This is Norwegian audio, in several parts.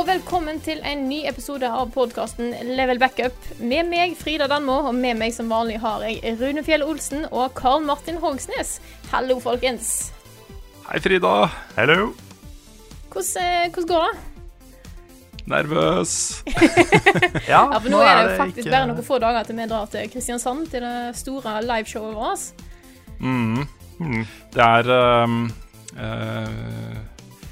Og velkommen til en ny episode av podkasten Level Backup. Med meg, Frida Danmo, og med meg som vanlig har jeg Rune Fjell Olsen og Karl Martin Hogsnes. Hallo, folkens. Hei, Frida. Hello. Hvordan, eh, hvordan går det? Nervøs. Ja, Ja, for Nå er det jo faktisk bare noen få dager til vi drar til Kristiansand, til det store liveshowet vårt. Mm. Mm. Det er um, eh,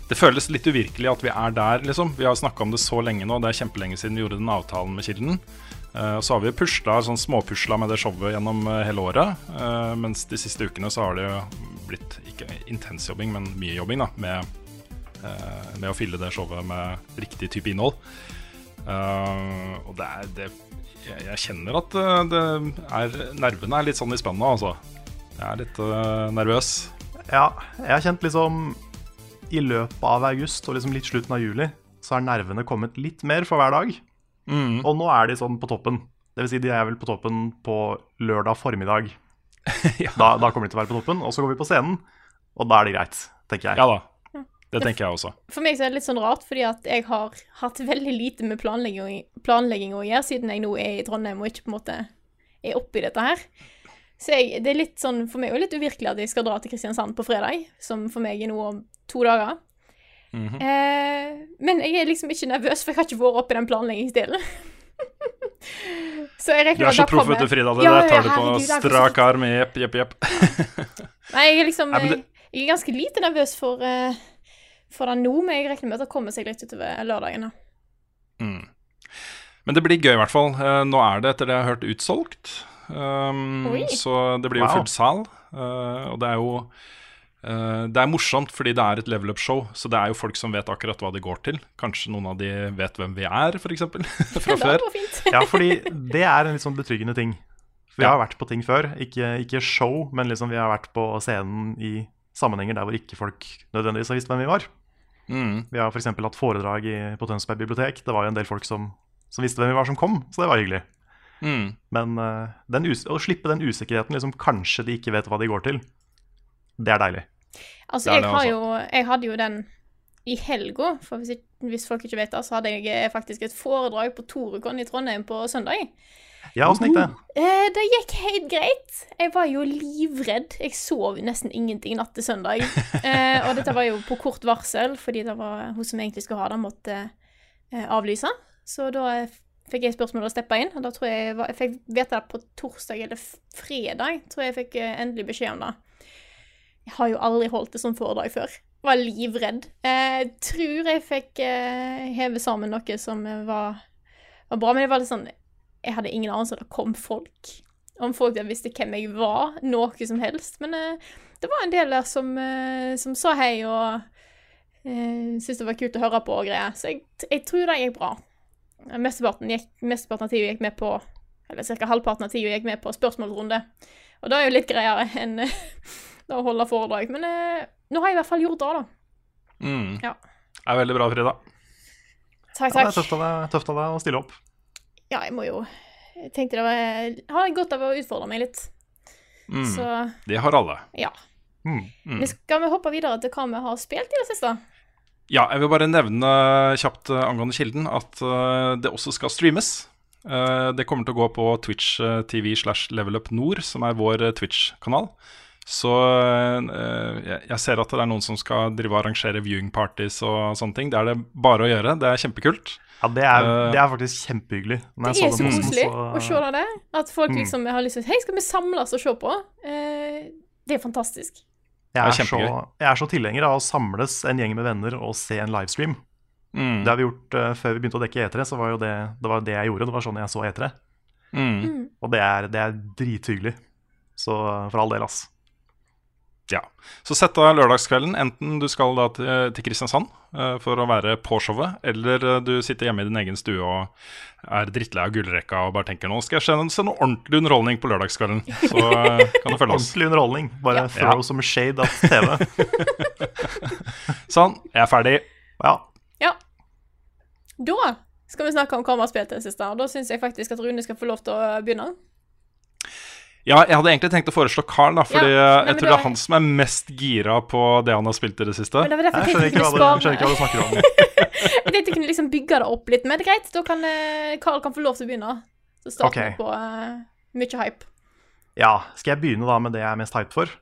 Det føles litt uvirkelig at vi er der, liksom. Vi har snakka om det så lenge nå. Det er kjempelenge siden vi gjorde den avtalen med Kilden. Uh, så har vi pusla, sånn småpusla med det showet gjennom eh, hele året. Uh, mens de siste ukene så har det jo blitt ikke intens jobbing, men mye jobbing da, med, uh, med å fylle det showet med riktig type innhold. Og det er det, jeg, jeg kjenner at det er Nervene er litt sånn i spennet altså. Jeg er litt nervøs. Ja, jeg har kjent liksom I løpet av august og liksom litt slutten av juli så har nervene kommet litt mer for hver dag. Mm. Og nå er de sånn på toppen. Det vil si, de er vel på toppen på lørdag formiddag. Ja. Da, da kommer de til å være på toppen. Og så går vi på scenen, og da er det greit, tenker jeg. Ja da. Det tenker jeg også. For meg så er det litt sånn rart, fordi at jeg har hatt veldig lite med planlegging, planlegging å gjøre, siden jeg nå er i Trondheim og ikke på en måte er oppi dette her. Så jeg, det er litt sånn, for meg er litt uvirkelig at jeg skal dra til Kristiansand på fredag, som for meg er noe om to dager. Mhm. eh, men jeg er liksom ikke nervøs, for jeg har ikke vært oppi den planleggingsdelen. så jeg Du regner er med så at det proff, vet du, Frida. Det Ja, der ja, tar du på er strak arm. Jepp, jepp, jepp. Nei, jeg er liksom Nei, det- Jeg er ganske lite nervøs for, uh, for det nå, men jeg regner med at det kommer seg litt utover lørdagen. da. Mm. Men det blir gøy, i hvert fall. Eh, nå er det, etter det jeg har hørt, utsolgt. Um, så det blir jo Wow. full sal. Uh, og det er jo eh, Det er morsomt fordi det er et level up-show, så det er jo folk som vet akkurat hva det går til. Kanskje noen av de vet hvem vi er, f.eks. fra det før. Ja, fordi det er en litt sånn betryggende ting. Vi Ja. har vært på ting før. Ikke, ikke show, men liksom vi har vært på scenen i sammenhenger der hvor ikke folk nødvendigvis har visst hvem vi var. Mm. Vi har f.eks. hatt foredrag i, på Tønsberg bibliotek. Det var jo en del folk som, som visste hvem vi var, som kom, så det var hyggelig. Mm. Men uh, den us å slippe den usikkerheten, liksom kanskje de ikke vet hva de går til, det er deilig. Altså, jeg, har jo, jeg hadde jo den i helga, for hvis, ikke- hvis folk ikke vet det, så hadde jeg eh, faktisk et foredrag på Torekon i Trondheim på søndag. Ja, åssen gikk det? Eh, det gikk helt greit. Jeg var jo livredd. Jeg sov nesten ingenting natt til søndag. Eh, og dette var jo på kort varsel, fordi det var hun som egentlig skulle ha det, måtte eh, avlyse. Så da eh, fikk jeg spørsmål og steppa inn, og da tror jeg jeg, var, jeg fikk vite det på torsdag eller fredag. Tror jeg jeg fikk eh, endelig beskjed om det. Jeg har jo aldri holdt det som foredrag før. Var livredd. Eh, Jeg tror jeg fikk eh, heve sammen noe som eh, var, var bra, men det var litt sånn Jeg hadde ingen anelse om det kom folk. Om folk der visste hvem jeg var, noe som helst. Men eh, det var en del der som, eh, som sa hei og uh, syntes det var kult å høre på og greier. Så jeg, jeg tror det gikk bra. Mesteparten, gikk, mesteparten av tida gikk med på Eller ca. halvparten av tida gikk med på spørsmålsrunde. Og det er jo litt greiere enn eh, å holde foredrag. Men eh, nå har jeg i hvert fall gjort det, da. Mm. Ja. Det er veldig bra, Frida. Takk, Ja, det er tøft av deg, tøft av deg å stille opp. Ja, jeg må jo Jeg tenkte det var Jeg har godt av å utfordre meg litt. Mm. Så Det har alle. ja. Mm. Mm. Men skal vi hoppe videre til hva vi har spilt i det siste? Ja, jeg vil bare nevne kjapt eh, angående Kilden at eh, det også skal streames. Eh, det kommer til å gå på Twitch eh, TV slash Level Up Nord, som er vår eh, Twitch-kanal. Så eh, jeg, ser at det er noen som skal drive og arrangere viewing parties og sånne ting. Det er det bare å gjøre. Det er kjempekult. Ja, det er, Eh, det er faktisk kjempehyggelig. Det er så koselig så- å se det. At folk Mm. liksom har lyst til Hei, skal vi samles og se på? Eh, det er fantastisk. Jeg er er, så, jeg er så tilhenger av å samles en gjeng med venner og se en livestream. Mm. Det har vi gjort uh, før vi begynte å dekke E3, så var jo det, det var det jeg gjorde. Det var sånn jeg så E3. Mm. Mm. Og det er, det er drithyggelig. Så for all del, ass. Ja. Så sett av lørdagskvelden, enten du skal da til, til Kristiansand uh, for å være på showet, eller eh, du sitter hjemme i din egen stue og er drittlei av gullrekka og bare tenker nå skal jeg se, se noe ordentlig underholdning på lørdagskvelden. Så uh, kan du følge oss. Ordentlig underholdning. Bare Ja. throw Ja. some shade at TV. Sånn, jeg er ferdig. Ja. Ja. Da skal vi snakke om hva vi har spilt i det siste, og da syns jeg faktisk at Rune skal få lov til å begynne. Ja, jeg hadde egentlig tenkt å foreslå Carl, da, fordi Ja, nei, jeg tror det er han som er mest gira på det han har spilt i det siste. Men det var derfor Jeg jeg skjønner ikke hva du, snakker om. Jeg tenkte jeg kunne liksom bygge det opp litt. Men det er greit, da kan eh, Carl kan få lov til å begynne. Så starter vi Ok. på uh, mye hype. Ja, skal jeg begynne da med det jeg er mest hype for?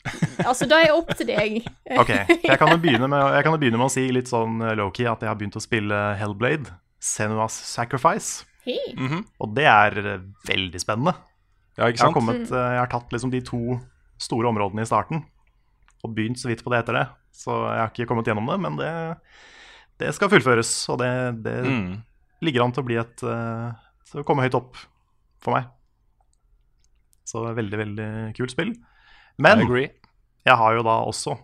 Altså, da er jeg opp til deg. Ok, Jeg kan jo begynne med, jeg kan jo begynne med å si litt sånn eh, low-key at jeg har begynt å spille Hellblade, Senua's Sacrifice. Hey. Mm -hmm. Og det er veldig spennende. Ja, ikke Jeg har, kommet, eh, jeg har tatt liksom de to store områdene i starten og begynt så vidt på det etter det. Så jeg har ikke kommet gjennom det, men det, det skal fullføres. Og det, det Mm. ligger an til å bli et eh, til å komme høyt opp for meg. Så veldig, veldig kult spill. Men jeg har jo da også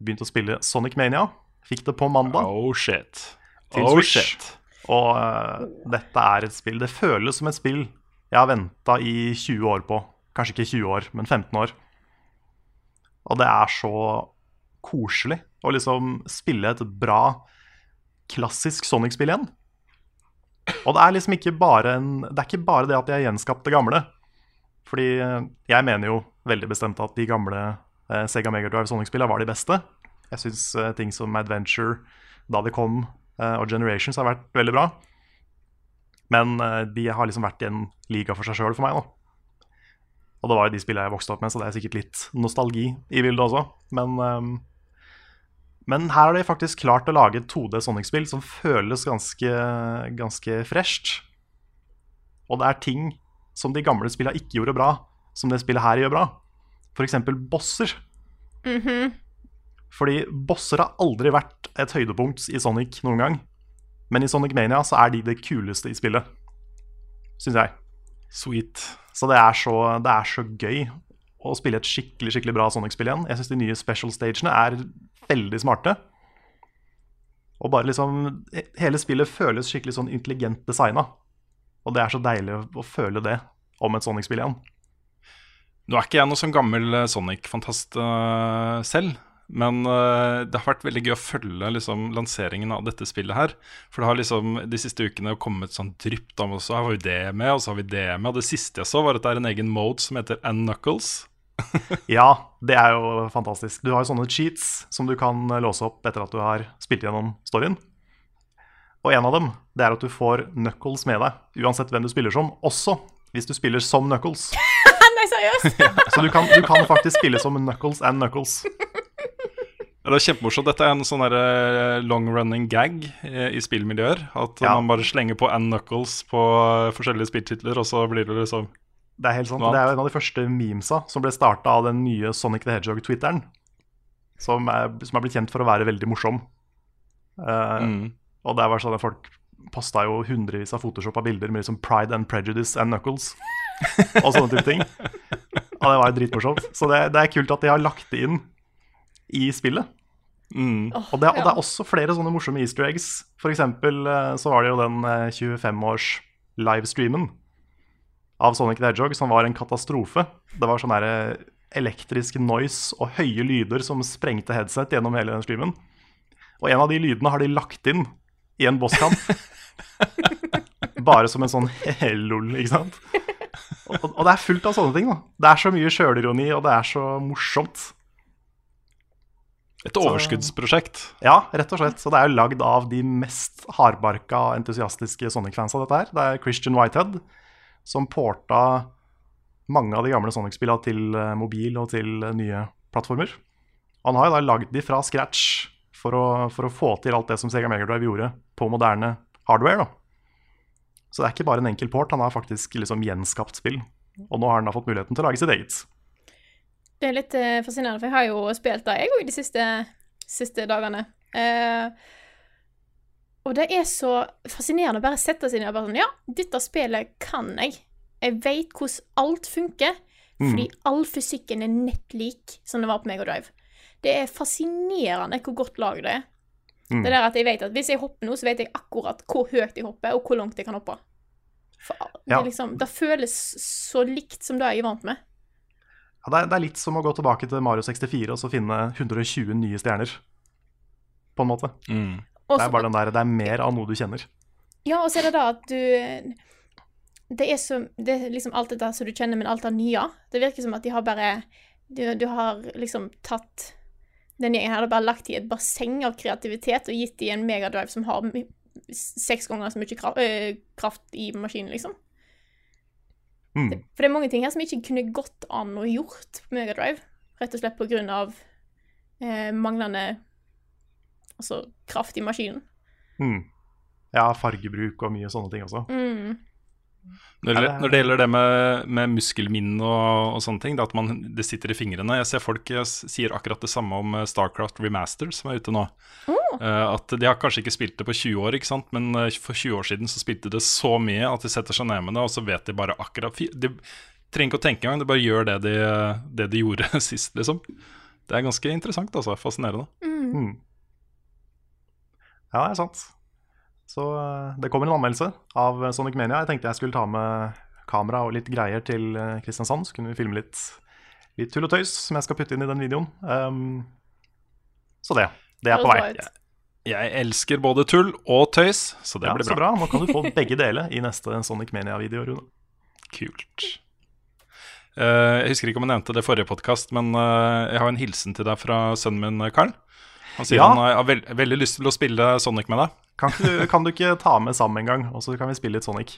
begynt å spille Sonic Mania. Fikk det på mandag. Oh shit. Til Oh Switch. shit. Og uh, dette er et spill Det føles som et spill jeg har venta i 20 år på. Kanskje ikke 20 år, men 15 år. Og det er så koselig å liksom spille et bra, klassisk Sonic-spill igjen. Og det er liksom ikke bare en Det er ikke bare det at de har gjenskapt det gamle. Fordi jeg mener jo veldig bestemt at de gamle eh, Sega Mega Drive Sonic-spillene var de beste. Jeg syns eh, ting som Adventure, da de kom, eh, og Generations har vært veldig bra. Men eh, de har liksom vært i en liga for seg sjøl for meg, da. Og det var jo de spillene jeg vokste opp med, så det er sikkert litt nostalgi i bildet også. Men, um, men her har de faktisk klart å lage et 2D Sonic-spill som føles ganske, ganske fresht. Og det er ting som de gamle spillene ikke gjorde bra, som det spillet her gjør bra. F.eks. bosser. Mhm. Fordi bosser har aldri vært et høydepunkt i Sonic noen gang. Men i Sonic Mania så er de det kuleste i spillet, syns jeg. Sweet. Så det er så, det er så gøy å spille et skikkelig skikkelig bra Sonic-spill igjen. Jeg syns de nye special stagene er veldig smarte. Og bare liksom Hele spillet føles skikkelig sånn intelligent designa. Og det er så deilig å, å føle det om et Sonic-spill igjen. Nå er ikke jeg noe sånn gammel eh, Sonic-fantast eh, selv, men uh, det har vært veldig gøy å følge liksom, lanseringen av dette spillet her. For det har liksom de siste ukene kommet sånn drypp. om, og så har vi det med, og så har vi det med. Og det siste jeg så, var at det er en egen mode som heter Knuckles. Ja, det er jo fantastisk. Du har jo sånne cheats som du kan låse opp etter at du har spilt gjennom storyen. Og en av dem det er at du får Knuckles med deg, uansett hvem du spiller som. Også hvis du spiller som Knuckles. Nei, seriøst? Så du kan, du kan faktisk spille som Knuckles and Knuckles. Det er kjempemorsomt. Dette er en sånn der, eh, long running gag eh, i spillmiljøer. At Ja. man bare slenger på Ann Knuckles på eh, forskjellige spilltitler, og så blir det liksom Det er helt sant. Det er jo en av de første memesa som ble starta av den nye Sonic the Hedgehog-twitteren. Som, som er blitt kjent for å være veldig morsom. Uh, mm. Og det var sånn at folk posta jo hundrevis av photoshoppa bilder med liksom Pride and Prejudice and Knuckles. og sånne type ting. Og det var jo dritmorsomt. Så det, det er kult at de har lagt det inn i spillet. Mm. Oh, Og det, og det er også flere sånne morsomme easter eggs. For eksempel eh, så var det jo den eh, 25-års livestreamen av Sonic the Hedgehog som var en katastrofe. Det var sånn elektrisk noise og høye lyder som sprengte headset gjennom hele den streamen. Og en av de lydene har de lagt inn i en bosskamp. Bare som en sånn lol, ikke sant? Og, og det er fullt av sånne ting. da. Det er så mye sjølironi, og det er så morsomt. Et overskuddsprosjekt. Ja, rett og slett. Så det er jo lagd av de mest hardbarka entusiastiske Sonic-fans av dette her. Det er Christian Whitehead som porta mange av de gamle Sonic-spillene til eh, mobil og til eh, nye plattformer. Han har jo da lagd de fra scratch for å, for å få til alt det som Sega Mega Drive gjorde på moderne hardware. da. Så det er ikke bare en enkel port, han har faktisk liksom gjenskapt spill. Og nå har han da fått muligheten til å lage sitt eget. Det er litt uh, fascinerende, for jeg har jo spilt det, jeg òg, de siste, siste dagene. Uh, og det er så fascinerende å bare sette seg ned og bare sånn Ja, dette spillet kan jeg. Jeg veit hvordan alt funker, fordi all fysikken er nett lik som det var på Mega Drive. Det er fascinerende hvor godt lag det er. Mm. Det der at jeg vet at Hvis jeg hopper nå, så vet jeg akkurat hvor høyt jeg hopper, og hvor langt jeg kan hoppe. For det, Ja. liksom, det føles så likt som det jeg er vant med. Ja, det, er, det er litt som å gå tilbake til Mario 64 og så finne 120 nye stjerner. På en måte. Mm. Det er bare den der, det er mer av noe du kjenner. Ja, og så er det da at du det er så Det er liksom alt dette som du kjenner, men alt det nye. Det virker som at de har bare Du, du har liksom tatt den gjengen her og bare lagt i et basseng av kreativitet og gitt de en megadrive som har seks ganger så mye kraft, kraft i maskinen, liksom. Mm. For det er mange ting her som ikke kunne gått an å gjort på Megadrive, rett og slett på grunn av eh, manglende altså, kraft i maskinen. Mm. Ja, fargebruk og mye sånne ting også. Mm. Når, det, det når det gjelder det med, med muskelminne og, og sånne ting, det at man, det sitter i fingrene Jeg ser folk jeg sier akkurat det samme om eh, Starcraft Remaster, som er ute nå. Eh, at de har kanskje ikke spilt det på 20 år, ikke sant? men eh, for 20 år siden så spilte de så mye at de setter seg ned med det, og så vet de bare akkurat De trenger ikke å tenke engang, de bare gjør det de, det de gjorde sist, liksom. Det er ganske interessant, altså. Fascinerende. Mm. Ja, det er sant. Så eh, det kommer en anmeldelse av Sonic Mania. Jeg tenkte jeg skulle ta med kamera og litt greier til eh, Kristiansand, så kunne vi filme litt, litt tull og tøys som jeg skal putte inn i den videoen. Um, så det. Det er på vei. Jeg elsker både tull og tøys, så det Ja, blir så bra. bra. Nå kan du få begge deler i neste Sonic Mania-video, Rune. Kult. Uh, jeg husker ikke om jeg nevnte det i forrige podkast, men uh, jeg har en hilsen til deg fra sønnen min, Carl. Han sier Ja. han har veld, veldig lyst til å spille Sonic med deg. Kan, du, kan du ikke ta med sammen en gang, og så kan vi spille litt Sonic?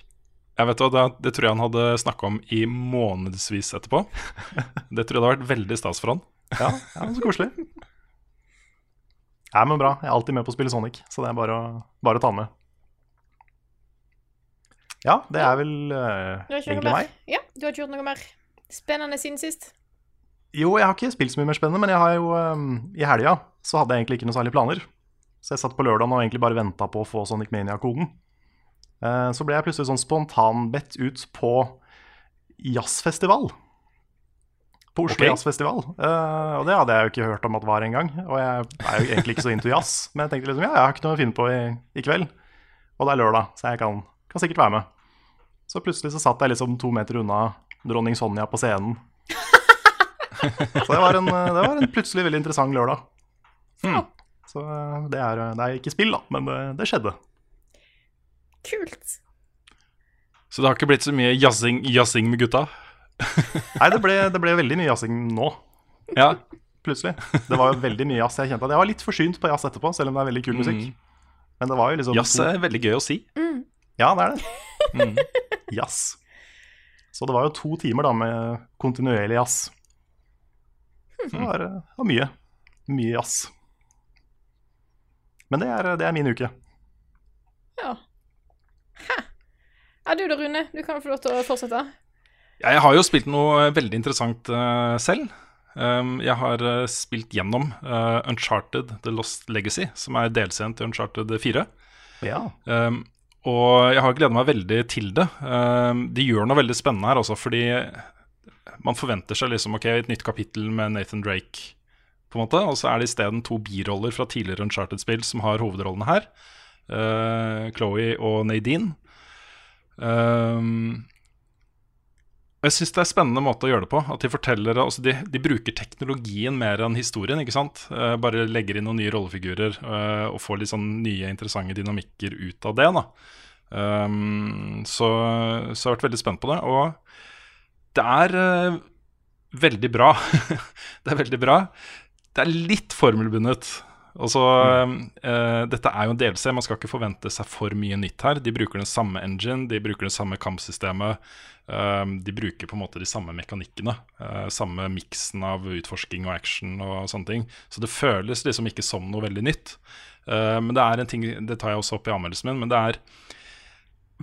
Jeg vet hva, det, det tror jeg han hadde snakka om i månedsvis etterpå. Det tror jeg hadde vært veldig stas for han. Ja, ja så koselig. Ja, men bra. Jeg er alltid med på å spille Sonic, så det er bare å, bare å ta med. Ja, det er vel uh, egentlig meg. Ja, du har ikke gjort noe mer spennende siden sist? Jo, jeg har ikke spilt så mye mer spennende, men jeg har jo um, i helga så hadde jeg egentlig ikke noe særlig planer. Så jeg satt på lørdagen og egentlig bare venta på å få Sonic Mania-koden. Uh, så ble jeg plutselig sånn spontanbedt ut på jazzfestival. På Oslo okay. Jazzfestival. Uh, og det hadde jeg jo ikke hørt om at var engang. Og jeg er jo egentlig ikke så into jazz, men jeg tenkte liksom ja, jeg har ikke noe å finne på i, i kveld. Og det er lørdag, så jeg kan, kan sikkert være med. Så plutselig så satt jeg liksom to meter unna dronning Sonja på scenen. Så det var, en, det var en plutselig veldig interessant lørdag. Mm. Så eh, det er, det er ikke spill, da, men det, det skjedde. Kult. Så det har ikke blitt så mye jazzing, jazzing med gutta? Nei, det ble, det ble veldig mye jazzing nå, Ja. plutselig. Det var jo veldig mye jazz. Jeg kjente at jeg var litt forsynt på jazz etterpå, selv om det er veldig kul musikk. Mm. Men det var jo liksom Jazz er veldig gøy å si. Ja, det er det. Mm. yes. Så det var jo to timer da med kontinuerlig jazz. Så det var, var mye. Mye jazz. Men det er, det er min uke. Ja. Hæ. Ja, du da, Rune. Du kan få lov til å fortsette. Jeg har jo spilt noe veldig interessant uh, selv. Um, jeg har uh, spilt gjennom uh, Uncharted The Lost Legacy, som er delscenen til Uncharted 4. Ja. Um, og jeg har gleda meg veldig til det. Um, de gjør noe veldig spennende her også, fordi man forventer seg liksom ok, et nytt kapittel med Nathan Drake, på en måte, og så er det isteden to biroller fra tidligere Uncharted-spill som har hovedrollene her. Uh, Chloé og Nadine. Um, jeg syns det er en spennende måte å gjøre det på. At De forteller, altså de, de bruker teknologien mer enn historien. ikke sant? Uh, bare legger inn noen nye rollefigurer uh, og får litt sånn nye, interessante dynamikker ut av det. da. Um, så, så jeg har vært veldig spent på det. Og det er uh, veldig bra. det er veldig bra. Det er litt formelbundet. Altså, eh, dette er jo en delelse, man skal ikke forvente seg for mye nytt her. De bruker den samme engine, de bruker det samme kampsystemet. Uh, de bruker på en måte de samme mekanikkene. samme miksen av utforsking og action og sånne ting. Så det føles liksom ikke som noe veldig nytt. Men det er en ting, det tar jeg også opp i anmeldelsen min, men det er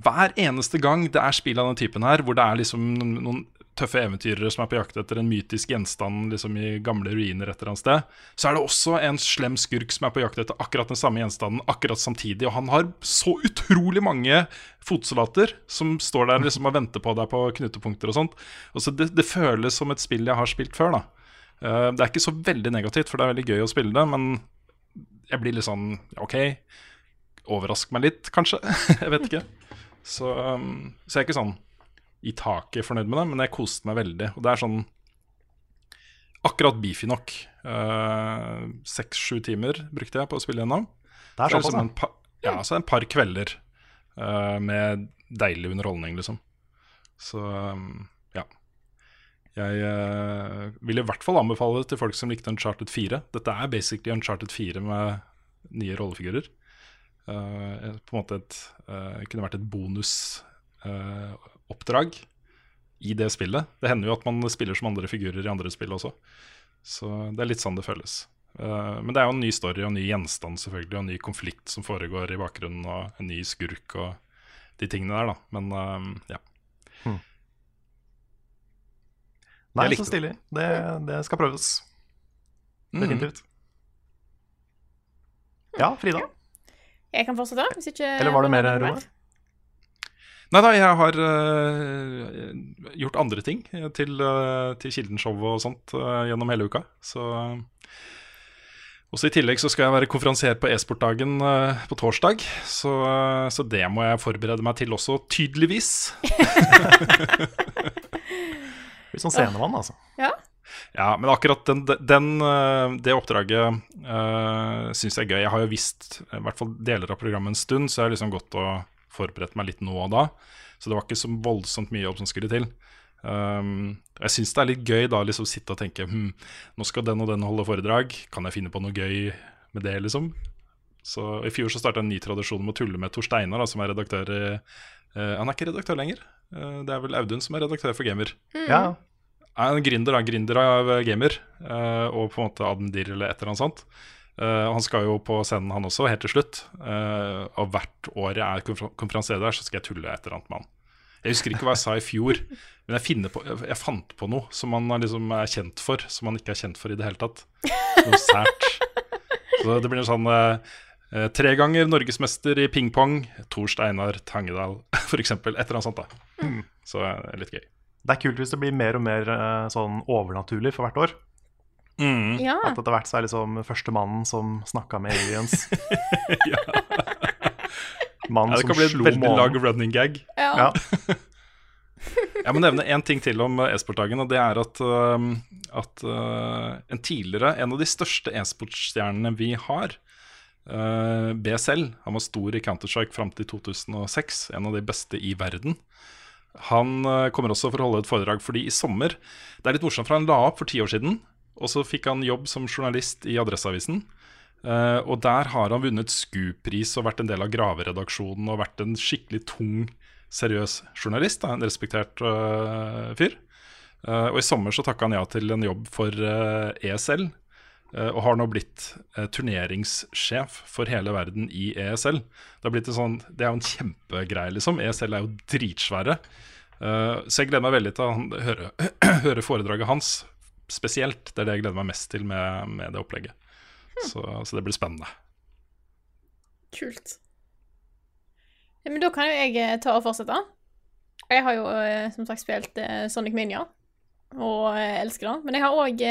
hver eneste gang det er spill av den typen her, hvor det er liksom noen tøffe eventyrere som er på jakt etter en mytisk gjenstand liksom i gamle ruiner et eller annet sted, så er det også en slem skurk som er på jakt etter akkurat den samme gjenstanden akkurat samtidig. Og han har så utrolig mange fotsoldater som står der liksom og venter på deg på knutepunkter og sånt. Og så det, det føles som et spill jeg har spilt før, da. Eh, det er ikke så veldig negativt, for det er veldig gøy å spille det, men jeg blir litt sånn OK, overrask meg litt, kanskje. jeg vet ikke. Så, um, så jeg er ikke sånn i taket fornøyd med det, men jeg koste meg veldig. Og det er sånn akkurat beefy nok. Seks-sju timer brukte jeg på å spille gjennom. Det er Så såpass, liksom en, ja, så en par kvelder uh, med deilig underholdning, liksom. Så um, ja. Jeg uh, vil i hvert fall anbefale det til folk som likte Uncharted 4. Dette er basically Uncharted 4 med nye rollefigurer. Uh, på en måte et uh, kunne vært et bonusoppdrag i det spillet. Det hender jo at man spiller som andre figurer i andre spill også. Så det er litt sånn det føles. men det er jo en ny story og en ny gjenstand selvfølgelig, og en ny konflikt som foregår i bakgrunnen, og en ny skurk og de tingene der, da. Men ja. Hmm. Nei, så stilig. Det, det skal prøves. Mm. Definitivt. Ja, Frida. Jeg kan fortsette, hvis ikke Eller var det mer, Roar? Nei da, jeg har uh, gjort andre ting til, uh, til Kilden-showet og sånt uh, gjennom hele uka. Så også I tillegg så skal jeg være konferansier på e-sportdagen uh, på torsdag. Så, uh, så det må jeg forberede meg til også, tydeligvis. Litt sånn scenevann, altså. Ja. Ja, men akkurat den, den, uh, det oppdraget uh, syns jeg er gøy. Jeg har jo visst i hvert fall deler av programmet en stund, så jeg har liksom gått og forberedt meg litt nå og da. Så det var ikke så voldsomt mye jobb som skulle til. Um, jeg syns det er litt gøy da liksom sitte og tenke hm, nå skal den og den holde foredrag. Kan jeg finne på noe gøy med det, liksom? Så I fjor så starta en ny tradisjon med å tulle med Tor Steinar, som er redaktør i uh, Han er ikke redaktør lenger. uh, det er vel Audun som er redaktør for Gamer. Ja, Er en gründer, da, gründer av Gamer, uh, og på en måte Admdir eller et eller annet sånt. Eh, han skal jo på scenen, han også, helt til slutt. Uh, og hvert år jeg er konfer konferansier der, så skal jeg tulle et eller annet med han. Jeg husker ikke hva jeg sa i fjor, men jeg, på, jeg, fant på noe som han er liksom er kjent for, som han ikke er kjent for i det hele tatt. Noe sært. Så det blir sånn eh, eh, Tre ganger norgesmester i pingpong, Tor Steinar Tangedal, f.eks. Et eller annet sånt. da Så det er litt gøy. Det er kult hvis det blir mer og mer sånn overnaturlig for hvert år. Mm. Ja. At etter hvert så er liksom første mannen som snakka med aliens. Mannen Ja, det som kan bli et slo veldig lag running gag. ja. Ja. Jeg må nevne én ting til om e-sportdagen, og det er at, um, at uh, en tidligere, en av de største e-sportstjernene vi har, uh, BSL, han var stor i Counter-Strike fram til 2006, en av de beste i verden. Han uh, kommer også for å holde et foredrag fordi i sommer Det er litt morsomt, for han la opp for ti år siden, og så fikk han jobb som journalist i Adresseavisen. Uh, og der har han vunnet SKU-pris og vært en del av graveredaksjonen og vært en skikkelig tung, seriøs journalist. Da, en respektert uh, fyr. Uh, og i sommer så takka han ja til en jobb for ESL. uh, og har nå blitt turneringssjef for hele verden i ESL. Det, en sånn, det er jo en kjempegreie, liksom. ESL er jo dritsvære. Så jeg gleder meg veldig til å høre, høre foredraget hans spesielt. Det er det jeg gleder meg mest til med, med det opplegget. Så, så det blir spennende. Kult. Ja, men da kan jo jeg eh, ta og fortsette. Jeg har jo eh, som sagt spilt eh, Sonic Mania, og elsker det. Men jeg har òg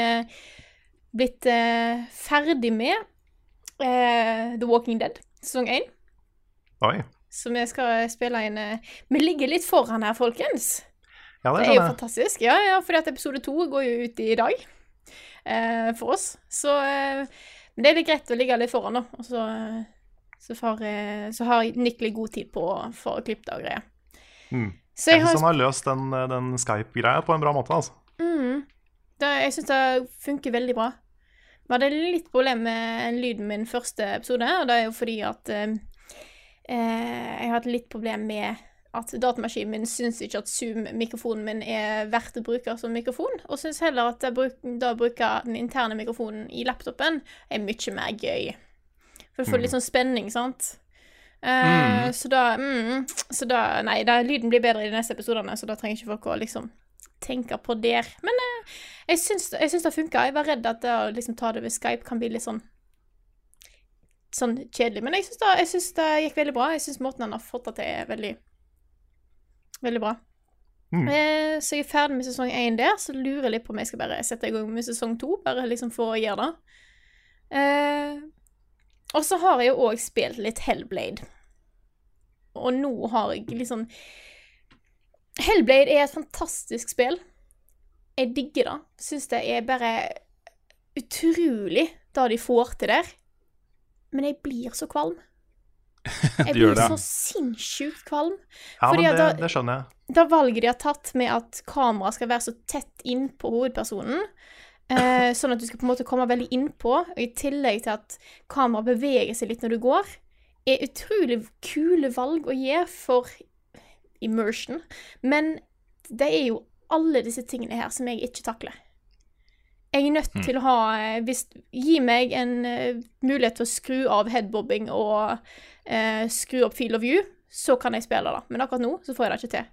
blitt ferdig med The Walking Dead, sesong 1. Oi. Så vi skal spille inn Vi ligger litt foran her, folkens. Ja, det Det er jo fantastisk. Ja, ja, at episode to går jo ut i dag eh, for oss. Så eh, Men det er litt greit å ligge litt foran, da. Og så, eh, så, får, eh, så har Nick litt god tid på å få klippet og greier. Mm. Så jeg Jeg syns har han har løst den, den Skype-greia på en bra måte. altså. mm, det, Jeg syns det funker veldig bra. Vi hadde litt problem med lyden min første episode, og det er jo fordi at eh, jeg har hatt litt problem med at datamaskinen min syns ikke at Zoom-mikrofonen min er verdt å bruke som mikrofon, og syns heller at jeg bruk, da bruker den interne mikrofonen i laptopen er mye mer gøy. For du får litt sånn spenning, sant? Mm. Så da mm, Så da Nei, da, lyden blir bedre i de neste episodene, så da trenger ikke folk å liksom tenke på der. Men eh, jeg, syns, jeg syns det funka. Jeg var redd at det å liksom ta det ved Skype kan bli litt sånn Sånn kjedelig. Men jeg syns det, jeg syns det gikk veldig bra. Jeg syns måten han har fått det til, er veldig Veldig bra. Mm. Eh, så jeg er ferdig med sesong én der, så lurer jeg litt på om jeg skal bare sette i gang med sesong to. Bare liksom for å gjøre det. Eh, og så har jeg jo òg spilt litt Hellblade. Og nå har jeg liksom Hellblade er et fantastisk spill. Jeg digger det. Syns det er bare utrolig det de får til der. Men jeg blir så kvalm. Jeg blir så sinnssykt kvalm. Ja, Fordi men det, da- det skjønner jeg. Da valget de har tatt med at kameraet skal være så tett innpå hovedpersonen, eh, sånn at du skal på en måte komme veldig innpå, og i tillegg til at kameraet beveger seg litt når du går, er utrolig kule valg å gi for immersion. Men det er jo alle disse tingene her som jeg ikke takler. Jeg er nødt til å ha eh, hvis, Gi meg en uh, mulighet til å skru av headbobbing og uh, skru opp field of view, så kan jeg spille det. Men akkurat nå så får jeg det ikke til.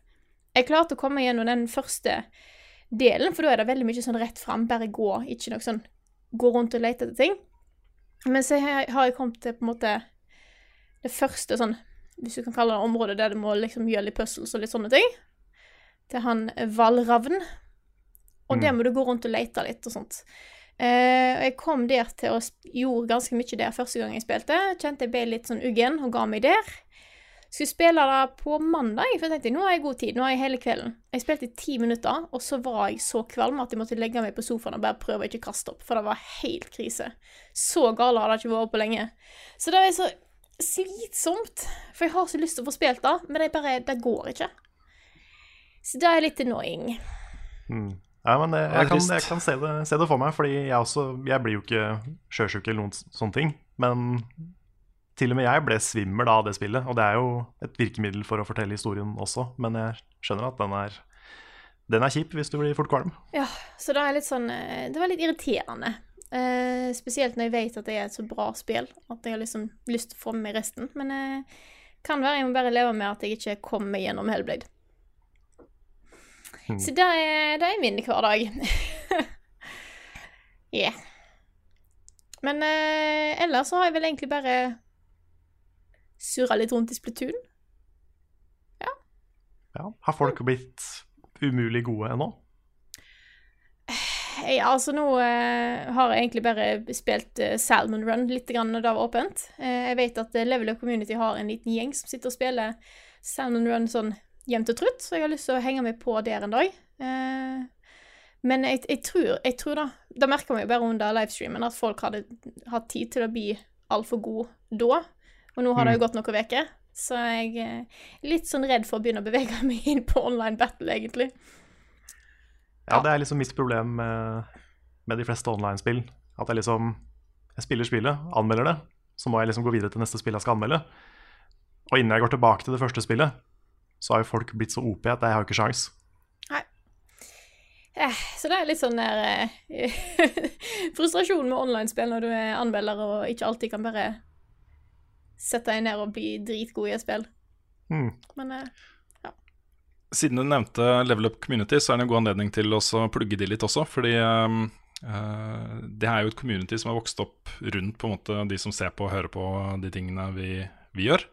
Jeg klarte å komme gjennom den første delen, for da er det veldig mye sånn rett fram, bare gå, ikke noe sånn gå rundt og lete etter ting. Men så har jeg kommet til på en måte det første sånn, hvis du kan kalle det området der du må liksom gjøre litt puzzles og litt sånne ting, til han Valravn. Og der må du gå rundt og lete litt og sånt. Uh, og jeg kom der til å gjorde ganske mye der første gang jeg spilte. Kjente jeg ble litt sånn uggen og ga meg der. Skulle spille det på mandag, for jeg tenkte nå har jeg god tid. Nå har jeg hele kvelden. Jeg spilte i ti minutter, og så var jeg så kvalm at jeg måtte legge meg på sofaen og bare prøve å ikke kaste opp, for det var helt krise. Så gale har det ikke vært på lenge. Så det er så slitsomt, for jeg har så lyst til å få spilt det, men det, bare, det går ikke. Så det er litt annoying. Mm. Ja, men jeg, jeg, kan, jeg kan se, det, se, det, for meg, fordi jeg, også, jeg blir jo ikke sjøsjuk eller noen sånne ting. Men til og med jeg ble svimmel av det spillet, og det er jo et virkemiddel for å fortelle historien også. Men jeg skjønner at den er, den er kjip hvis du blir fort kvalm. Ja, så det er litt sånn eh, Det var litt irriterende. Eh, spesielt når jeg vet at det er et så bra spill, at jeg har liksom lyst til å få med meg resten. Men eh, kan være jeg må bare leve med at jeg ikke kommer gjennom Hellblade. Mm. Så det er, det er min hverdag. yeah. Men eh, ellers så har jeg vel egentlig bare surra litt rundt i Splatoon. Ja. ja. Har folk blitt umulig gode ennå? Ja, altså nå eh, har jeg egentlig bare spilt eh, Salmon Run litt grann når det var åpent. Eh, jeg vet at Level Up Community har en liten gjeng som sitter og spiller Salmon Run sånn jevnt og trutt, så jeg har lyst til å henge meg på der en dag. Eh, men jeg, jeg, tror, jeg tror da Da merker vi jo bare under livestreamen at folk hadde hatt tid til å bli altfor god da. Og nå har det jo mm. gått noen uker, så jeg er litt sånn redd for å begynne å bevege meg inn på online battle, egentlig. Ja, det er liksom mitt problem med, med de fleste online-spill. At jeg liksom Jeg spiller spillet, anmelder det, så må jeg liksom gå videre til neste spill jeg skal anmelde. Og innen jeg går tilbake til det første spillet, så har jo folk blitt så OP at jeg har jo ikke sjans. Nei. Eh, så det er litt sånn der eh, Frustrasjon med online-spill når du er anmelder og ikke alltid kan bare sette deg ned og bli dritgod i et spill. Mm. Men eh, ja. Siden du nevnte Level Up Community, så er det en god anledning til å plugge de litt også. Fordi um, uh, det er jo et community som har vokst opp rundt på en måte de som ser på og hører på de tingene vi, vi gjør.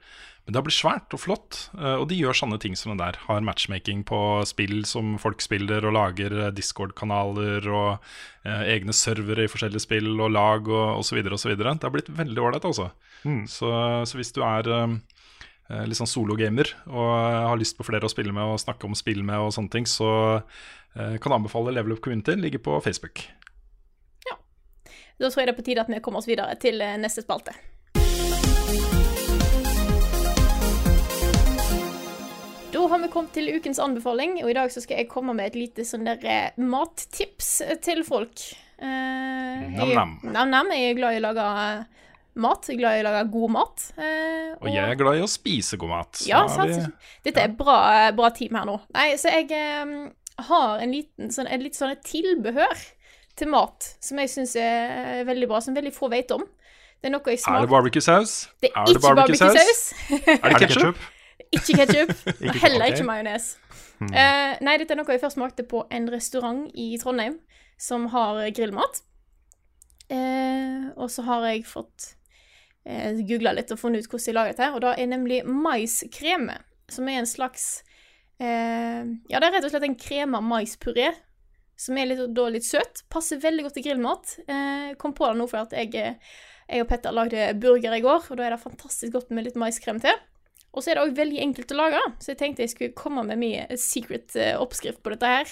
Men det har blitt svært og flott, eh, og de gjør sånne ting som det der. Har matchmaking på spill som folk spiller, og lager eh, Discord-kanaler og eh, egne servere i forskjellige spill og lag og osv. osv. Det har blitt veldig ålreit, altså. Mm. Så, så, hvis du er eh, litt sånn sologamer og har lyst på flere å spille med og snakke om spill med og sånne ting, så eh, kan jeg anbefale Level Up Community. Ligger på Facebook. Ja. Da tror jeg det er på tide at vi kommer oss videre til neste spalte. Har vi kommet til ukens anbefaling, og i dag så skal jeg komme med et lite sånn der eh, mattips til folk. Eh, nam-nam. Nam-nam. Jeg er glad i å lage eh, mat. Jeg er glad i å lage god mat. Eh, og, og, jeg er glad i å spise god mat. Ja, sant. Vi... Dette er bra, bra team her nå. Nei, så jeg eh, har en liten, sånn, et litt sånn tilbehør til mat som jeg syns er veldig bra, som veldig få vet om. Det er noe jeg. Er det barbecue-saus? Det er, er ikke barbecue-saus. Barbecue er det ketsjup? Ikke ketsjup. Heller ikke majones. Uh, nei, dette er noe jeg først smakte på en restaurant i Trondheim som har grillmat. Uh, og så har jeg fått uh, eh, googla litt og funnet ut hvordan de lager dette. Og da er nemlig maiskreme, som er en slags uh, Ja, det er rett og slett en krema maispuré. Som er litt, da litt søt. Passer veldig godt til grillmat. kom på det nå for at jeg, jeg og Petter lagde burger i går, og da er det fantastisk godt med litt maiskrem til. Og så er det òg veldig enkelt å lage, så jeg tenkte jeg skulle komme med min secret eh, oppskrift på dette her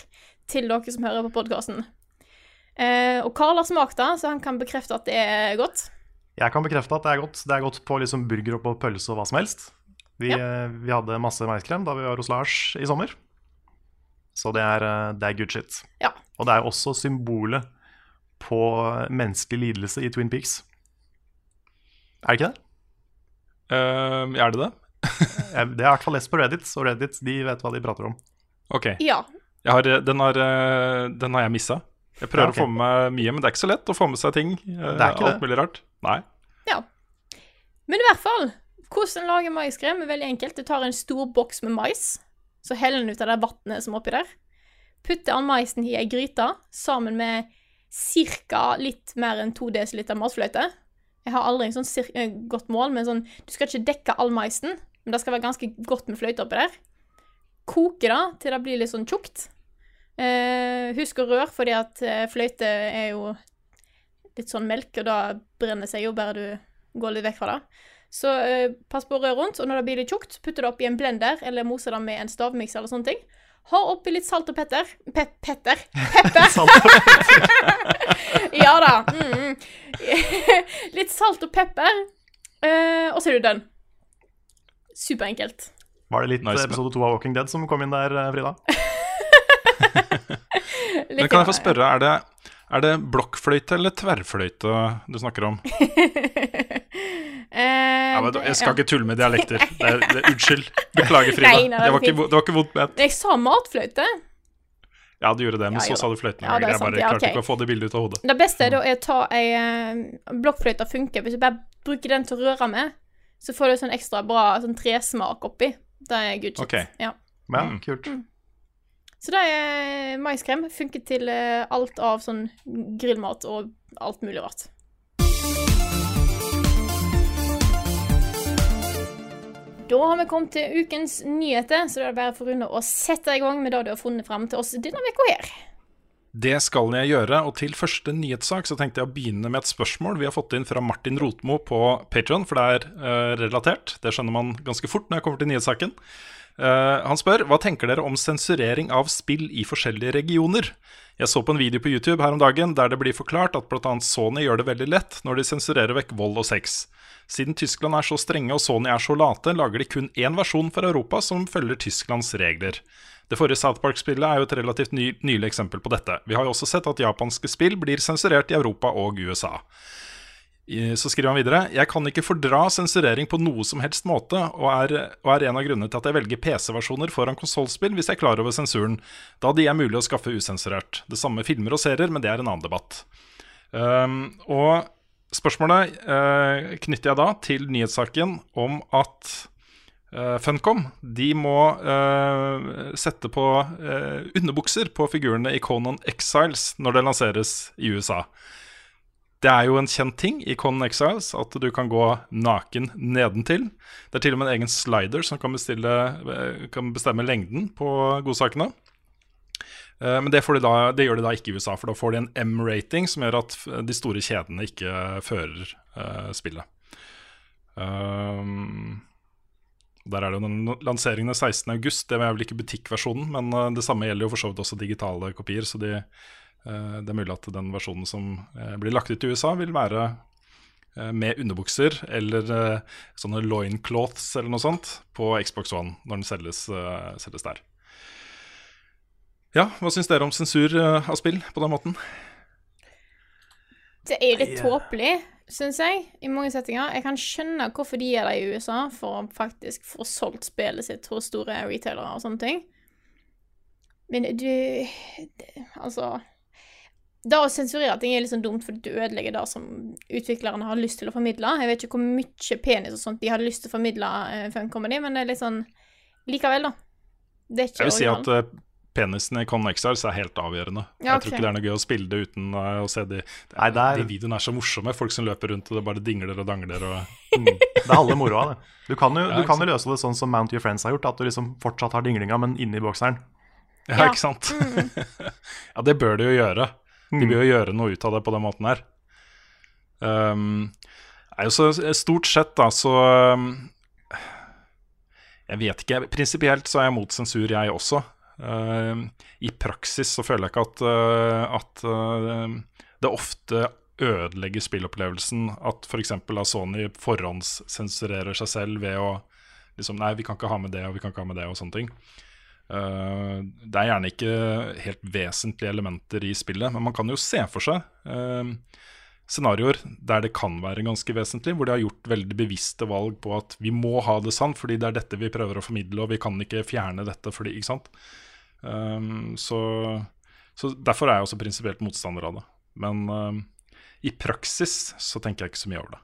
til dere som hører på podkasten. Eh, og Karl har smakt det, så han kan bekrefte at det er godt. Jeg kan bekrefte at det er godt. Det er godt på liksom burger og på pølse og hva som helst. Vi, ja. Eh, vi hadde masse maiskrem da vi var hos Lars i sommer. Så det er, eh, det er good shit. Ja. Og det er også symbolet på menneskelig lidelse i Twin Peaks. Er det ikke det? Uh, er det det? Jeg, det er i hvert fall lest på Reddit, og Reddit de vet hva de prater om. Ok. Ja. Jeg har, den, har, eh, den har jeg missa. Jeg prøver Ja, okay. å få med meg mye, men det er ikke så lett å få med seg ting. eh, Det er ikke alt det. mulig rart. Nei. ja. Men i hvert fall, hvordan lager maiskrem er veldig enkelt. Du tar en stor boks med mais, så heller den ut av det vannet som er oppi der. Putter all maisen i ei gryte sammen med ca. litt mer enn 2 dl matfløyte. Jeg har aldri en sånn eh, godt mål, men sånn Du skal ikke dekke all maisen, men det skal være ganske godt med fløyte oppi der. Koke det til det blir litt sånn tjukt. Eh, husk å røre, fordi at eh, fløyte er jo litt sånn melk, og da brenner seg jo bare du går litt vekk fra det. Så eh, pass på å røre rundt, og når det blir litt tjukt, putter det oppi en blender, eller moser det med en stavmikser eller sånne ting. Ha oppi litt salt og petter. Pe petter? Pepper! ja da. Mm. litt salt og pepper, eh, og så er du done. Superenkelt. Var det litt Nice, episode to av Walking Dead som kom inn der, eh, Frida? Men kan jeg få spørre, er det, er det blokkfløyte eller tverrfløyte du snakker om? Eh, Ja, men jeg skal ikke tulle med dialekter. Det er, det, unnskyld. Beklager, Frida. Nei, nei, det var ikke, det var ikke vondt ment. Jeg sa matfløyte. Ja, du gjorde det, men Ja, så jo sa du fløytene. Ja, det jeg bare ja, klarte ok. ikke å få det bildet ut av hodet. Det beste er da er å ta ei eh, Blokkfløyte funker. Hvis du bare bruker den til å røre med, så får du sånn ekstra bra sånn tresmak oppi. Det er good shit. Okay. Ja. Ja, Mm. kult. Så det er maiskrem. Funker til eh, alt av sånn grillmat og alt mulig rart. Da har vi kommet til ukens nyheter, så da er det bare for Rune å sette i gang med det du har funnet fram til oss denne uka her. Det skal jeg gjøre, og til første nyhetssak så tenkte jeg å begynne med et spørsmål vi har fått inn fra Martin Rotmo på Patreon, for det er uh, relatert. Det skjønner man ganske fort når jeg kommer til nyhetssaken. Uh, han spør hva tenker dere om sensurering av spill i forskjellige regioner. Jeg så på en video på YouTube her om dagen der det blir forklart at bl.a. Sony gjør det veldig lett når de sensurerer vekk vold og sex. Siden Tyskland er så strenge og Sony er så late, lager de kun én versjon for Europa som følger Tysklands regler. Det forrige South Park-spillet er jo et relativt ny, nylig eksempel på dette. Vi har jo også sett at japanske spill blir sensurert i Europa og USA. Så skriver han videre Jeg kan ikke fordra sensurering på noe som helst måte, og er, og er en av grunnene til at jeg velger PC-versjoner foran konsollspill hvis jeg er klar over sensuren, da de er mulig å skaffe usensurert. Det samme filmer og serier, men det er en annen debatt. Um, og spørsmålet eh, knytter jeg da til nyhetssaken om at eh, Funcom de må eh, sette på eh, underbukser på figurene i Conan Exiles når det lanseres i USA. Det er jo en kjent ting i Conan Exiles at du kan gå naken nedentil. Det er til og med en egen slider som kan, bestille, eh, kan bestemme lengden på godsakene. Eh, Men det, de da, det gjør de da ikke i USA, for da får de en M-rating som gjør at de store kjedene ikke fører uh, spillet. Um, der er det jo den lanseringen 16.8. Det er vel ikke butikkversjonen, men det samme gjelder jo for så vidt også digitale kopier. Så de, uh, det er mulig at den versjonen som blir lagt ut i USA, vil være uh, med underbukser eller sånne loincloths eller noe sånt på Xbox One når den selges, selges der. Ja, hva syns dere om sensur eh, av spill på den måten? Det er litt eh. tåpelig, syns jeg, i mange settinger. Jeg kan skjønne hvorfor de gjør det i USA, for å faktisk få solgt spillet sitt hos store retailere og sånne ting. Men du det, Altså Det å sensurere ting er litt sånn dumt, for du ødelegger det som utviklerne har lyst til å formidle. Jeg vet ikke hvor mye penis og sånt de hadde lyst til å formidle uh, Fun Comedy, men det er litt sånn Likevel, da. Det er ikke Jeg vil si at originalen. Penisen i Con er helt avgjørende. Ja, Jeg tror ikke det er noe gøy å spille det uten å se de Nei, er, De videoene er så morsomme. Folk som løper rundt og det bare dingler og dangler. Og, Mm. Det er halve moroa, det. Du kan jo, Ja, du kan jo løse det sånn som Mount Your Friends har gjort, at du liksom fortsatt har dinglinga, men inni bokseren. ja, Ja. ikke sant? ja, det bør de jo gjøre. De bør jo gjøre noe ut av det på den måten her. Um, er jo så Stort sett, da, så um, Jeg vet ikke. Prinsipielt så er jeg mot sensur, jeg også. Um, I praksis så føler jeg ikke at, uh, at uh, det ofte ødelegger spillopplevelsen at f.eks. For Sony forhåndssensurerer seg selv ved å liksom Nei, vi kan ikke ha med det, og vi kan ikke ha med det, og sånne ting. Uh, det er gjerne ikke helt vesentlige elementer i spillet, men man kan jo se for seg uh, scenarioer der det kan være ganske vesentlig, hvor de har gjort veldig bevisste valg på at vi må ha det sånn fordi det er dette vi prøver å formidle, og vi kan ikke fjerne dette fordi Ikke sant? Um, så, så, derfor er jeg også prinsipielt motstander av det. Men um, i praksis så tenker jeg ikke så mye over det.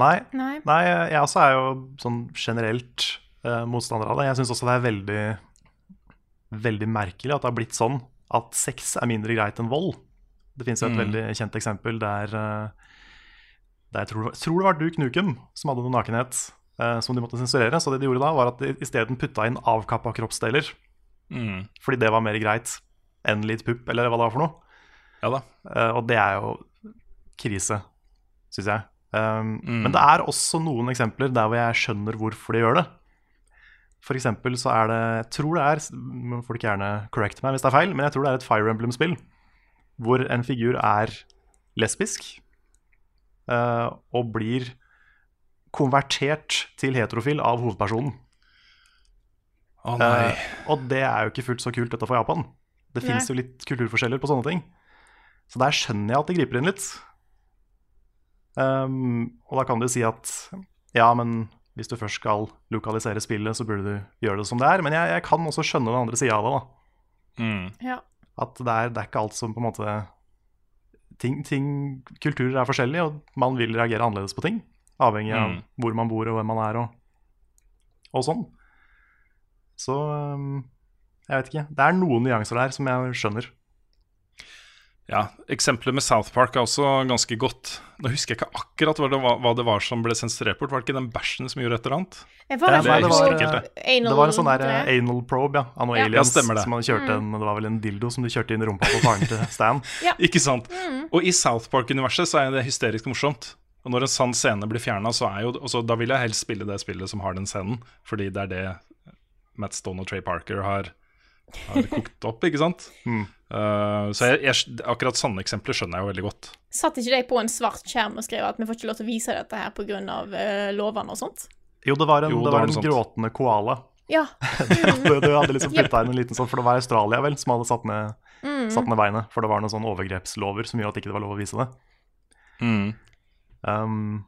Nei, Nei. nei jeg også er jo sånn generelt uh, motstander av det. Jeg syns også det er veldig, veldig merkelig at det har blitt sånn at sex er mindre greit enn vold. Det fins et Mm. veldig kjent eksempel der, eh, der jeg tror, tror det var Duke Nukem som hadde noe nakenhet eh, som de måtte sensurere. Så det de gjorde da, var at de isteden putta inn avkappa kroppsdeler. Mm. Fordi det var mer greit enn litt pupp, eller hva det var for noe. Ja da. Uh, og det er jo krise, syns jeg. Um, Mm. Men det er også noen eksempler der hvor jeg skjønner hvorfor de gjør det. For eksempel så er det Jeg tror det er folk gjerne correct meg hvis det er feil, men jeg tror det er et Fire Emblem-spill hvor en figur er lesbisk uh, og blir konvertert til heterofil av hovedpersonen. Nei. Eh, og det er jo ikke fullt så kult dette for Japan. Det fins jo litt kulturforskjeller på sånne ting. Så der skjønner jeg at de griper inn litt. Um, og da kan du si at ja, men hvis du først skal lokalisere spillet, så burde du gjøre det som det er. Men jeg, jeg kan også skjønne den andre sida av det. da Mm. Ja. At det er, det er ikke alt som på en måte ting, ting, Kulturer er forskjellige, og man vil reagere annerledes på ting. Avhengig av Mm. hvor man bor og hvem man er, og, og sånn. Så um, jeg vet ikke. Det er noen nyanser der som jeg skjønner. Ja, Eksempelet med South Park er også ganske godt. Nå husker jeg ikke akkurat hva det var, hva det var som ble sensurert bort. Var det ikke den bæsjen som gjorde et eller annet? Ja, vel det var- anal Det var en sånn der eh, anal probe ja, av noen Ja. aliens Ja, det. som hadde kjørt en, det var vel en dildo som de kjørte inn i rumpa på faren til Stan. Ikke sant? Og i South Park-universet så er det hysterisk morsomt. Og når en sann scene blir fjerna, så er jo også, Da vil jeg helst spille det spillet som har den scenen, fordi det er det Matt Stone og Trey Parker har, har kokt opp, ikke sant? Mm. Uh, så jeg, jeg, akkurat sånne eksempler skjønner jeg jo veldig godt. Satt ikke de på en svart skjerm og skrev at vi får ikke lov til å vise dette her pga. Uh, lovene og sånt? Jo, det var en, Jo, det det var var en gråtende koala. Ja. Du, du hadde liksom putta inn en liten sånn, For det var Australia vel som hadde satt ned, satt ned beinet. For det var noen sånne overgrepslover som gjorde at ikke det var lov å vise det. Um,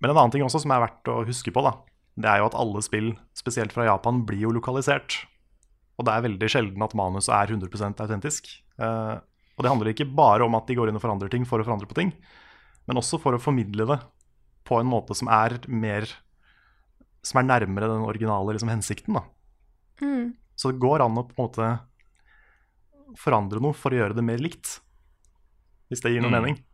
men en annen ting også som er verdt å huske på, da, det er jo at alle spill, spesielt fra Japan, blir jo lokalisert. Og det er veldig sjelden at manuset er 100% autentisk. Eh, og det handler ikke bare om at de går inn og forandrer ting for å forandre på ting, men også for å formidle det på en måte som er mer Som er nærmere den originale liksom, hensikten. da. Mm. Så det går an å på en måte forandre noe for å gjøre det mer likt. Hvis det gir noe Mm. mening.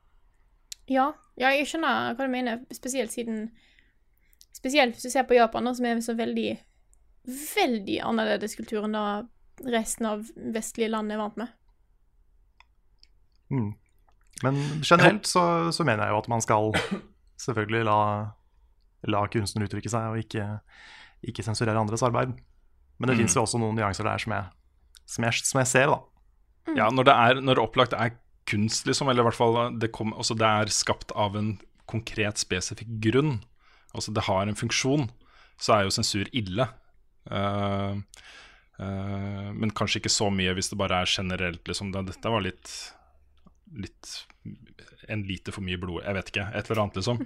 Ja. ja, jeg skjønner hva du mener, spesielt siden Spesielt hvis du ser på Japan, da, som er så veldig Veldig annerledes kultur enn det resten av vestlige land er vant med. Mm. Men generelt så, så mener jeg jo at man skal selvfølgelig la, la kunstner uttrykke seg, og ikke, ikke sensurere andres arbeid. Men det Mm. finnes jo også noen nyanser der som jeg, som jeg, som jeg ser, da. Ja, når det, er, når det opplagt er kunst, liksom, eller i hvert fall det, kom, altså det er skapt av en konkret, spesifikk grunn, altså det har en funksjon, så er jo sensur ille. Uh, uh, men kanskje ikke så mye hvis det bare er generelt, liksom. Det, dette var litt Litt En lite for mye blod, jeg vet ikke. Et eller annet, liksom.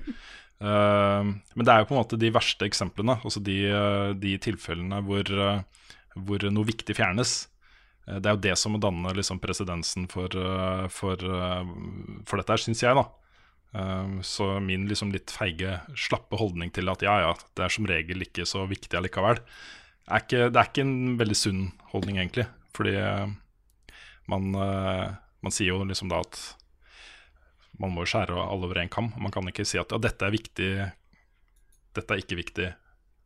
Uh, men det er jo på en måte de verste eksemplene, altså de, de tilfellene hvor, hvor noe viktig fjernes. Det er jo det som må danne liksom presedensen for, for, for dette her, syns jeg, da. Eh, Så min liksom litt feige, slappe holdning til at ja, ja, det er som regel ikke så viktig allikevel, er ikke, det er ikke en veldig sunn holdning, egentlig. Fordi eh, man, eh, man sier jo liksom da at man må skjære alle over én kam. Man kan ikke si at ja, dette er viktig, dette er ikke viktig,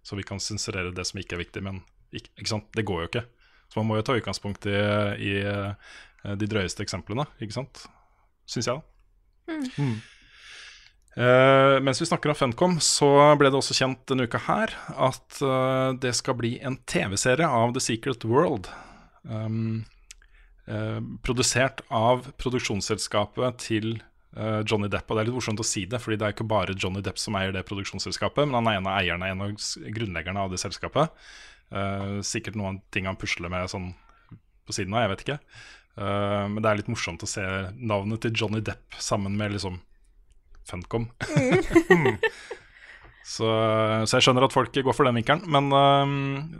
så vi kan sensurere det som ikke er viktig. Men ikke, ikke sant? det går jo ikke. Så man må jo ta utgangspunkt i, i eh, de drøyeste eksemplene, ikke sant? Syns jeg, da. Mm. Eh, mens vi snakker om Funcom, så ble det også kjent denne uka her at uh, det skal bli en TV-serie av The Secret World. Um, uh, produsert av produksjonsselskapet til Johnny Depp. Og det er litt morsomt å si det, fordi det er ikke bare Johnny Depp som eier det produksjonsselskapet, men han er en av eierne, en av grunnleggerne av det selskapet. Sikkert noen ting han pusler med sånn på siden av, jeg vet ikke. Men det er litt morsomt å se navnet til Johnny Depp sammen med liksom Funcom. så, så jeg skjønner at folk går for den vinkelen. Men uh,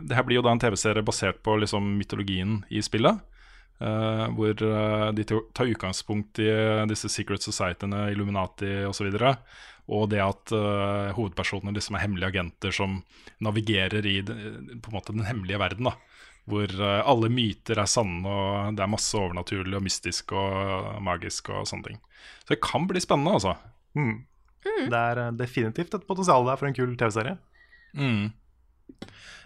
det her blir jo da en TV-serie basert på liksom mytologien i spillet. Uh, hvor uh, de tar utgangspunkt i eh, disse secret societyene, Illuminati osv. Og, så og det at uh, hovedpersonene liksom er hemmelige agenter som navigerer i den, på en måte den hemmelige verden. da Hvor alle myter er sanne, og det er masse overnaturlig og mystisk og magisk og sånne ting. Så det kan bli spennende, altså. Mm. Det er eh, definitivt et potensial der for en kul TV-serie. Mm.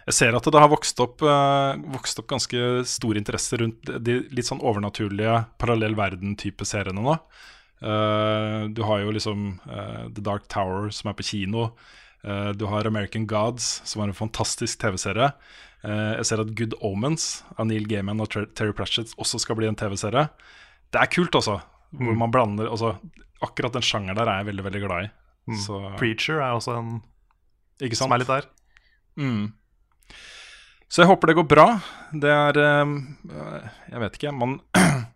Jeg ser at det har vokst opp, uh, vokst opp ganske stor interesse rundt de litt sånn overnaturlige parallell verden-type seriene nå. Uh, du har jo liksom uh, The Dark Tower, som er på kino. Eh, du har American Gods, som er en fantastisk TV-serie. Eh, jeg ser at Good Omens av Neil Gaiman og Terry Pratchett også skal bli en TV-serie. Det er kult, altså. Hvor man blander altså, Akkurat den sjangeren der er jeg veldig veldig glad i. Mm. Så, Preacher er også en ikke som er litt der. Mm. Så jeg håper det går bra. Det er eh, Jeg vet ikke, man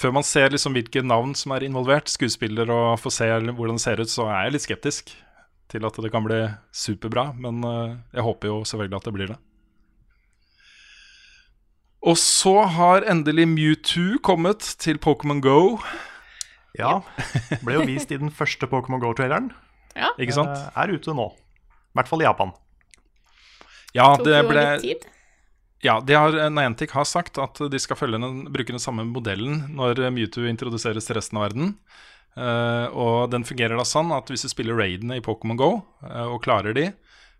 Før man ser liksom hvilke navn som er involvert, skuespiller, og får se hvordan det ser ut, så er jeg litt skeptisk til at det kan bli superbra. Men eh, jeg håper jo selvfølgelig at det blir det. Og så har endelig Mewtwo kommet til Pokémon Go. Ja, ble jo vist i den første Pokémon GO-traileren. Ja. Ikke sant? Eh, Er ute nå. I hvert fall i Japan. Ja, Tok det ble litt tid. Ja, de har, Niantic har sagt at de skal følge den, bruke den samme modellen når Mewtwo introduseres til resten av verden. Uh, og den fungerer da sånn at hvis du spiller raidene i Pokémon GO uh, og klarer de,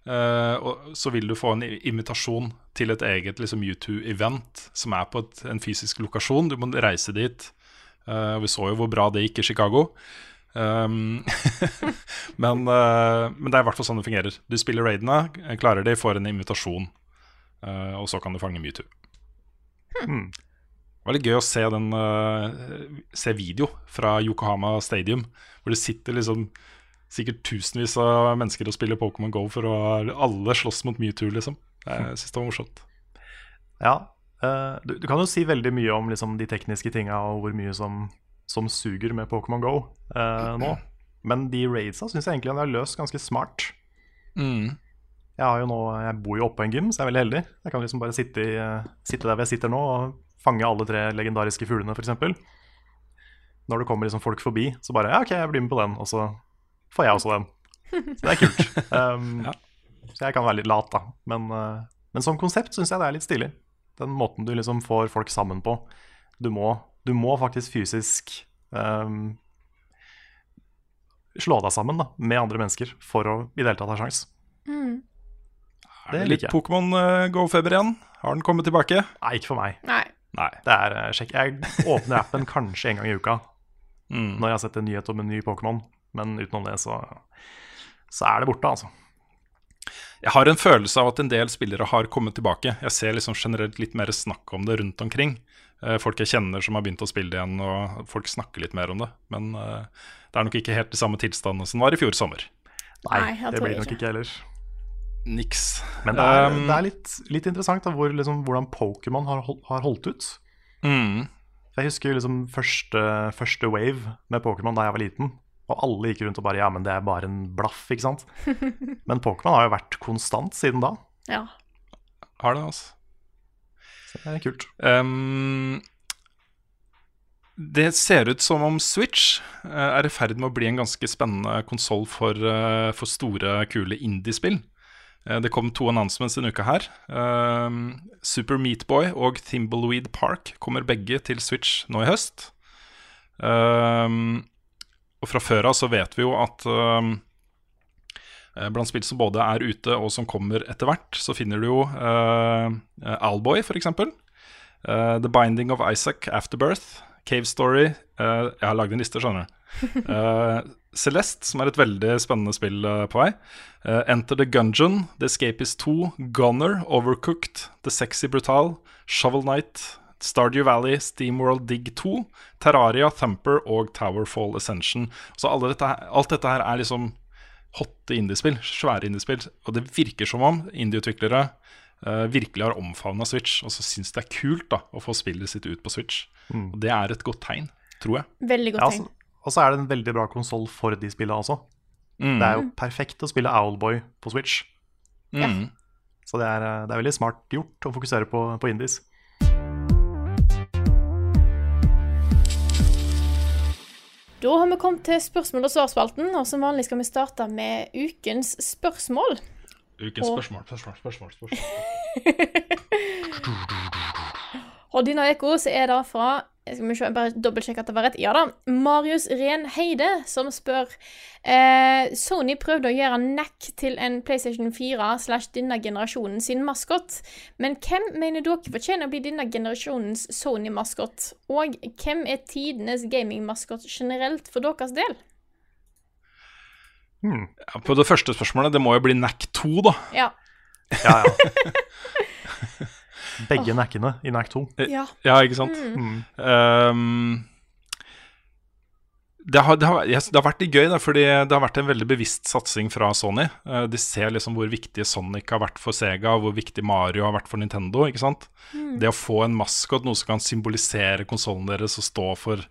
og, så vil du få en invitasjon til et eget liksom, Mewtwo-event som er på et, en fysisk lokasjon. Du må reise dit. Uh, vi så jo hvor bra det gikk i Chicago. Um, men, uh, men det er i hvert fall sånn det fungerer. Du spiller raidene, klarer de, får en invitasjon. Uh, og så kan du fange Mewtwo. Hmm. Det var litt gøy å se, den, uh, se video fra Yokohama Stadium, hvor det sitter liksom sikkert tusenvis av mennesker og spiller Pokémon GO for å alle slåss mot Mewtwo, liksom. Jeg syns det var morsomt. Ja, Uh, du, du kan jo si veldig mye om liksom, de tekniske tinga og hvor mye som, som suger med Pokémon GO uh, nå. Men de raidsa syns jeg egentlig han har løst ganske smart. Mm. Jeg, har jo nå, jeg bor jo oppe på en gym, så jeg er veldig heldig. Jeg kan liksom bare sitte, i, eh, sitte der hvor jeg sitter nå og fange alle tre legendariske fuglene, f.eks. Når det kommer liksom folk forbi, så bare ja, OK, jeg blir med på den. Og så får jeg også den. Så det er kult. Um, Ja. Så jeg kan være litt lat, da. Men, eh, men som konsept syns jeg det er litt stilig. Den måten du liksom får folk sammen på. Du må, du må faktisk fysisk um, slå deg sammen da, med andre mennesker for å i det hele tatt ha sjans. Mm. Er Det det liker litt. Pokémon eh, Go-feber igjen? Har den kommet tilbake? Nei, ikke for meg. Nei. Nei. Det er, sjekk. Jeg åpner appen kanskje en gang i uka Mm. når jeg har sett en nyhet om en ny Pokémon. Men utenom det så, så er det borte, altså. Jeg har en følelse av at en del spillere har kommet tilbake. Jeg ser liksom generelt litt mer snakk om det rundt omkring. Eh, Folk jeg kjenner som har begynt å spille igjen, og folk snakker litt mer om det. Men eh, det er nok ikke helt de samme tilstandene som var i fjor sommer. Nei, Nei, det blir nok ikke. ikke heller. Niks. Men det er, Um, det er litt, litt interessant da, hvor, liksom, hvordan Pokémon har, har holdt ut. Mm. Jeg husker liksom første, første wave med Pokémon da jeg var liten. Og alle gikk rundt og bare Ja, men det er bare en blaff, ikke sant? Men Pokémon har jo vært konstant siden da. Ja. Har det, altså. Så det er kult. Um, det ser ut som om Switch eh, er i ferd med å bli en ganske spennende konsoll for, eh, for store, kule indiespill. Eh, det kom to announcements denne uka her. Ehm, Super Meatboy og Thimbleweed Park kommer begge til Switch nå i høst. Ehm, og fra før av så vet vi jo at eh, Blant spill som både er ute og som kommer etter hvert, så finner du jo uh, Alboy, f.eks. Uh, The Binding of Isaac Afterbirth, Cave Story uh, Jeg har lagd en liste, skjønner du. Uh, Celeste, som er et veldig spennende spill eh, på vei. Eh, Enter the Gungeon, The Escapist 2, Gunner, Overcooked, The Sexy Brutal, Shovel Knight, Stardew Valley, Steamworld Dig 2, Terraria, Thumper og Towerfall Ascension. Så alle dette, alt dette her er liksom hotte indiespill, svære indiespill. Og det virker som om indieutviklere uh, virkelig har omfavna Switch, og så syns det er kult da å få spillet sitt ut på Switch. Mm. Og det er et godt tegn, tror jeg. Veldig Ja, godt altså, tegn. og så er det en veldig bra konsoll for de spillene også. Mm. Det er jo perfekt å spille Owlboy på Switch. Mm. Så det er, eh, det er veldig smart gjort å fokusere på, på indies. Da har vi kommet til spørsmål og svarspalten, og som vanlig skal vi starte med ukens spørsmål. Ukens Og- spørsmål, spørsmål, spørsmål. spørsmål. Og denne uka så er det fra skal vi se, bare dobbeltsjekke at det var rett. Ja da. Marius Ren Heide som spør eh, Sony prøvde å gjøre NAC til en PlayStation 4 slash denne generasjonen sin maskot. Men hvem mener dere fortjener å bli denne generasjonens Sony-maskot? Og hvem er tidenes gaming-maskot generelt for deres del? Hmm. Ja, på det første spørsmålet, det må jo bli NAC 2, da. Ja. Ja, ja. Begge nekkene i nekk 2. ja. Ja, ikke sant? Mm. Um, det, har, det, har, yes, det har vært litt gøy, da, fordi det har vært en veldig bevisst satsing fra Sony. Eh, de ser liksom hvor viktig Sonic har vært for Sega, hvor viktig Mario har vært for Nintendo. ikke sant? Det å få en maskot, noe som kan symbolisere konsollen deres og stå for,